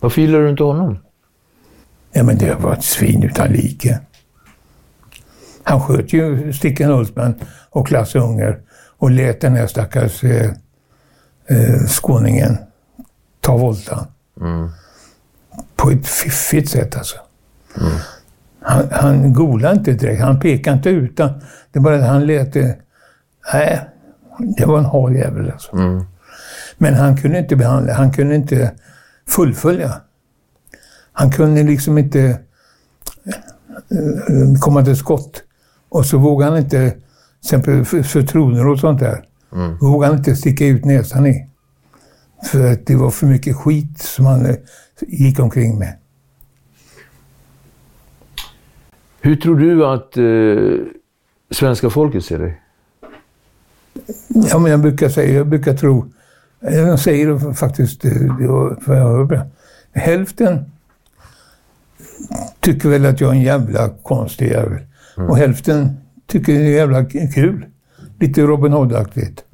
Varför gillar du inte honom? Ja, men det var ett svin utan like. Han sköt ju Stickan Hultman och Klasse Unger och lät den här stackars eh, eh, skåningen ta voltan. På ett fiffigt sätt alltså. Han, han golade inte direkt, han pekade inte utan det var att han lät det... Nej, det var en hal jävel alltså. Men han kunde inte behandla, han kunde inte fullfölja. Han kunde liksom inte eh, komma till skott. Och så vågade han inte, till exempel för, för troner och sånt där, vågade han inte sticka ut näsan i. För att det var för mycket skit som han eh, gick omkring med. Hur tror du att eh, svenska folket ser dig? Ja, men jag brukar säga, jag brukar tro, jag säger faktiskt, eh, för jag hör. Hälften tycker väl att jag är en jävla konstig jävel. Och hälften tycker det är jävla kul. Lite Robin Hood-aktigt.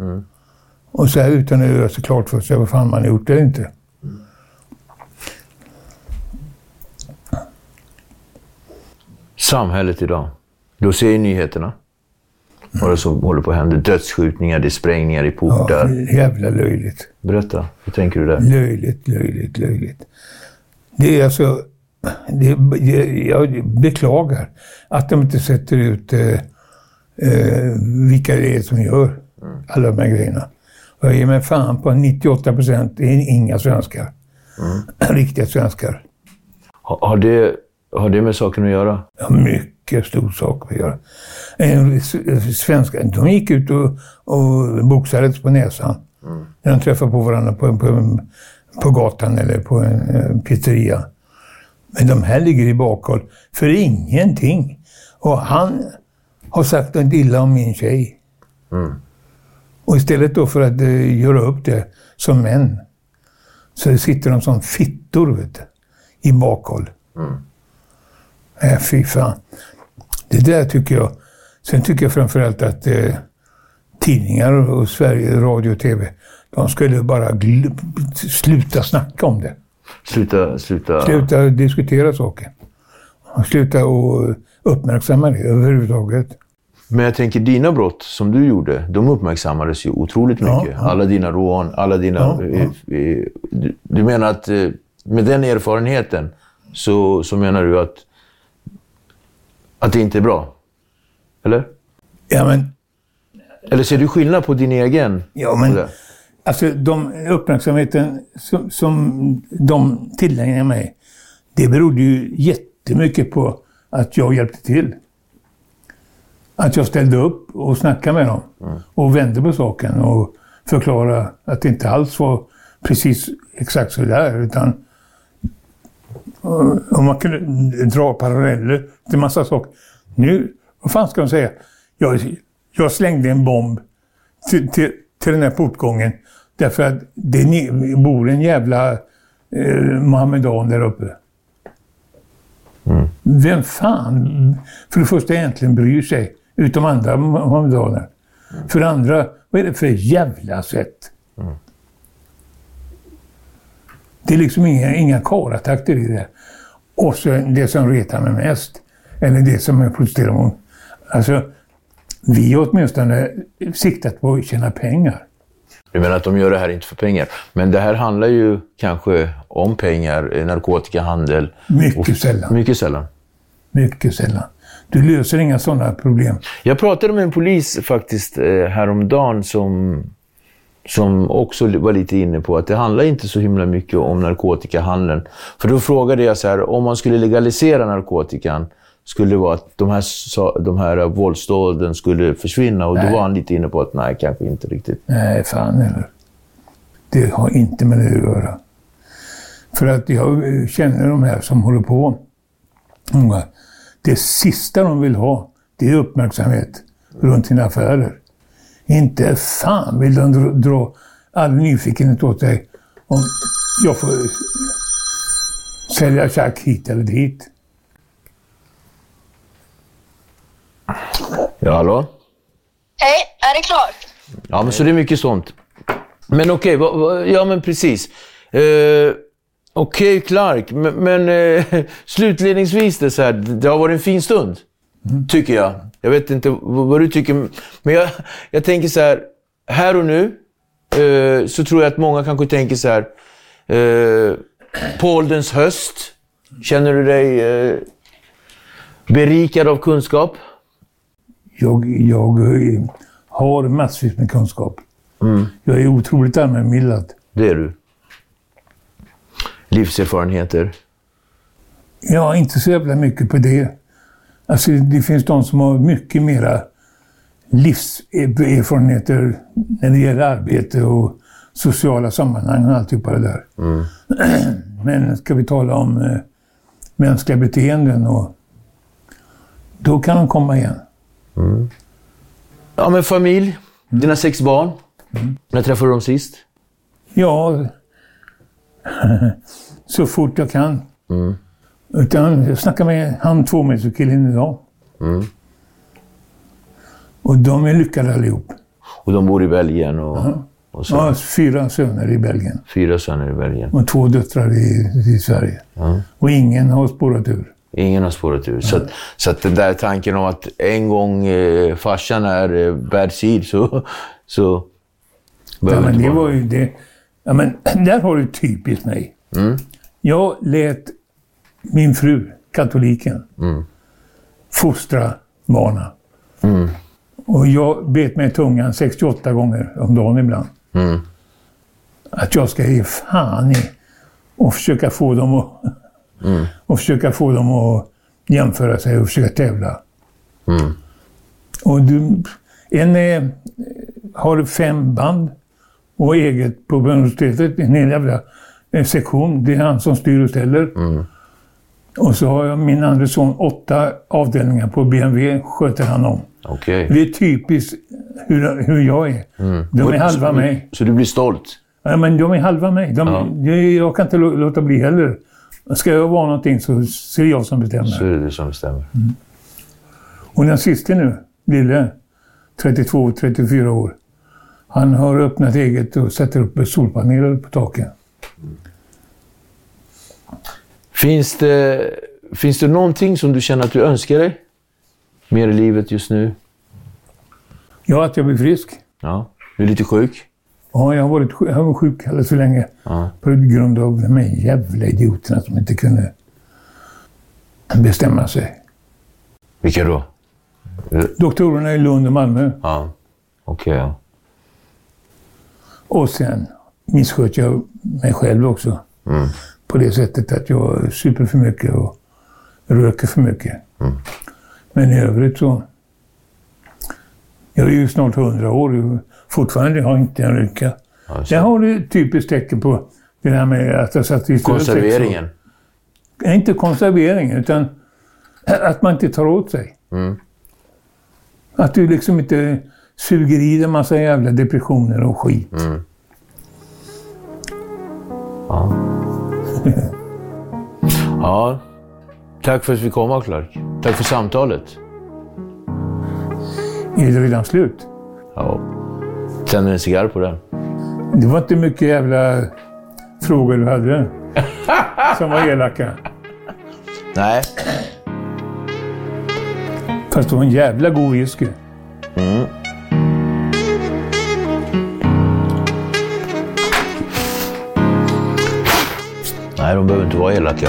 Och så här utan att göra sig klart för sig vad fan man har gjort eller inte. Samhället idag. Du ser ju nyheterna. Vad det som håller på att hända. Dödsskjutningar, det är sprängningar i Ja, portar. jävla löjligt. Berätta, hur tänker du där? Löjligt, löjligt, löjligt. Det är alltså... Det, det, jag beklagar att de inte sätter ut eh, eh, vilka det är som gör alla de här grejerna. Och jag ger mig fan på 98 procent är inga svenskar. Riktiga svenskar. Har, har, det, har det med saken att göra? har mycket stor sak att göra. En, s- svenskar, de gick ut och, och boxades på näsan. När de träffade på varandra på, på, på gatan eller på en eh, pizzeria. Men de här ligger i bakhåll för ingenting. Och han har sagt något illa om min tjej. Och istället då för att eh, göra upp det som män, så sitter de som fittor vet du, i bakhåll. Nej, fy fan. Det där tycker jag. Sen tycker jag framförallt att eh, tidningar och Sverige, radio och TV, de skulle bara sluta snacka om det. Sluta, sluta. Sluta diskutera saker. Sluta och uppmärksamma det överhuvudtaget. Men jag tänker dina brott som du gjorde, de uppmärksammades ju otroligt Ja, mycket. ja. Alla dina rån, alla dina... Ja, ja. eh, eh, Du, du menar att eh, med den erfarenheten så, så menar du att, att det inte är bra? Eller? Ja, men, Eller ser du skillnad på din egen? ja, men alltså de uppmärksamheten som, som de tillägnade mig, det berodde ju jättemycket på att jag hjälpte till. Att jag ställde upp och snackade med dem och vände på saken och förklarade att det inte alls var precis exakt så där utan och man kunde dra paralleller till massa saker. Nu, vad fan ska de säga? Jag, jag slängde en bomb till, till, till den här portgången därför att det bor en jävla eh, Mohammedan där uppe. Vem fan, för det första egentligen bryr sig, utom andra mohammedaner. För det andra, vad är det för jävla sätt? Det är liksom inga, inga karatakter i det. Och så det som retar mig mest, eller det som jag protesterar mot. Alltså, vi har åtminstone siktat på att tjäna pengar. Du menar att de gör det här inte för pengar. Men det här handlar ju kanske om pengar, narkotikahandel. Mycket sällan. Mycket sällan. Mycket sällan. Du löser inga sådana problem. Jag pratade med en polis faktiskt eh, häromdagen som, som också var lite inne på att det handlar inte så himla mycket om narkotikahandeln. För då frågade jag så här, om man skulle legalisera narkotikan, skulle det vara att de här, de här våldsdåden skulle försvinna? Och då var han lite inne på att nej, kanske inte riktigt. Nej, fan eller. Det har inte med det att göra. För att jag känner de här som håller på. Det sista de vill ha, det är uppmärksamhet runt sina affärer. Inte fan vill de dra, dra all nyfikenhet åt sig om jag får sälja tjack hit eller dit. Ja, hallå? Hej, är det klart? Ja, men så det är mycket sånt. Men okej, vad- ja men precis. Eh, okej, Clark, men, men eh, slutledningsvis det, så här, det har varit en fin stund. Tycker jag. Jag vet inte vad, du tycker, men jag, jag tänker så här, här och nu eh, så tror jag att många kanske tänker så här, eh, på ålderns höst, känner du dig eh, berikad av kunskap? Jag, jag har massvis med kunskap. Jag är otroligt allmänbildad. Det är du. Livserfarenheter. Ja, inte så jävla mycket på det. Alltså, det finns de som har mycket mera livserfarenheter när det gäller arbete och sociala sammanhang och alltihopa det där. Men ska vi tala om eh, mänskliga beteenden och då kan de komma igen. Ja, men familj. Dina sex barn. När träffade du dem sist? Ja, så fort jag kan. Utan jag snackar med han tvåmeterskillen idag. Och de är lyckade allihop. Och de bor i Belgien och, och så. Jag har fyra söner i Belgien Fyra söner i Belgien. och två döttrar i, i Sverige. Och ingen har spårat ur. Ingen har spårat ur. Så, att, så att den där tanken om att en gång eh, farsan är eh, bad seed så... så Ja, men det var ju det. Ja, men där har du typiskt mig. Jag lät min fru, katoliken, fostra barnen. Och jag bet mig i tungan 68 gånger om dagen ibland. Att jag ska ge fan i och försöka få dem att, och försöka få dem att jämföra sig och försöka tävla. Och du, en är, har fem band och eget på universitetet, en hel jävla sektion. Det är han som styr och ställer. Och så har jag min andra son, åtta avdelningar på BMW sköter han om. Okej. Det är typiskt hur, hur jag är. De är halva mig. Så du blir stolt? Ja, men de är halva mig. De, Ja. jag, jag kan inte lå- låta bli heller. Ska jag vara någonting så det jag som bestämmer. Så är det du som bestämmer. Och den sista nu, lille, 32-34 år. Han har öppnat eget och sätter upp solpaneler på taken. Finns det, finns det någonting som du känner att du önskar dig? Mer i livet just nu? Ja, att jag blir frisk. Ja. Du är lite sjuk? Ja, jag har varit sjuk, jag har varit sjuk alldeles för länge. Ja. På grund av de här jävla idioterna som inte kunde bestämma sig. Vilka då? Doktorerna i Lund och Malmö. Ja. Okej, ja. Och sen missköt jag mig själv också. På det sättet att jag super för mycket och röker för mycket. Men i övrigt så... Jag är ju snart 100 år och fortfarande har jag inte en rynka. Där har du ett typiskt tecken på det där med att jag satt i. Konserveringen? Nej, inte konserveringen, utan att man inte tar åt sig. Att du liksom inte suger i dig en massa jävla depressioner och skit. Ja. Tack för att vi kom, Clark. Tack för samtalet. Är det redan slut? Ja. Tänder en cigarr på den. Det var inte mycket jävla frågor du hade som var elaka. Nej. Fast det var en jävla god whisky. Nej, de behöver inte vara elaka.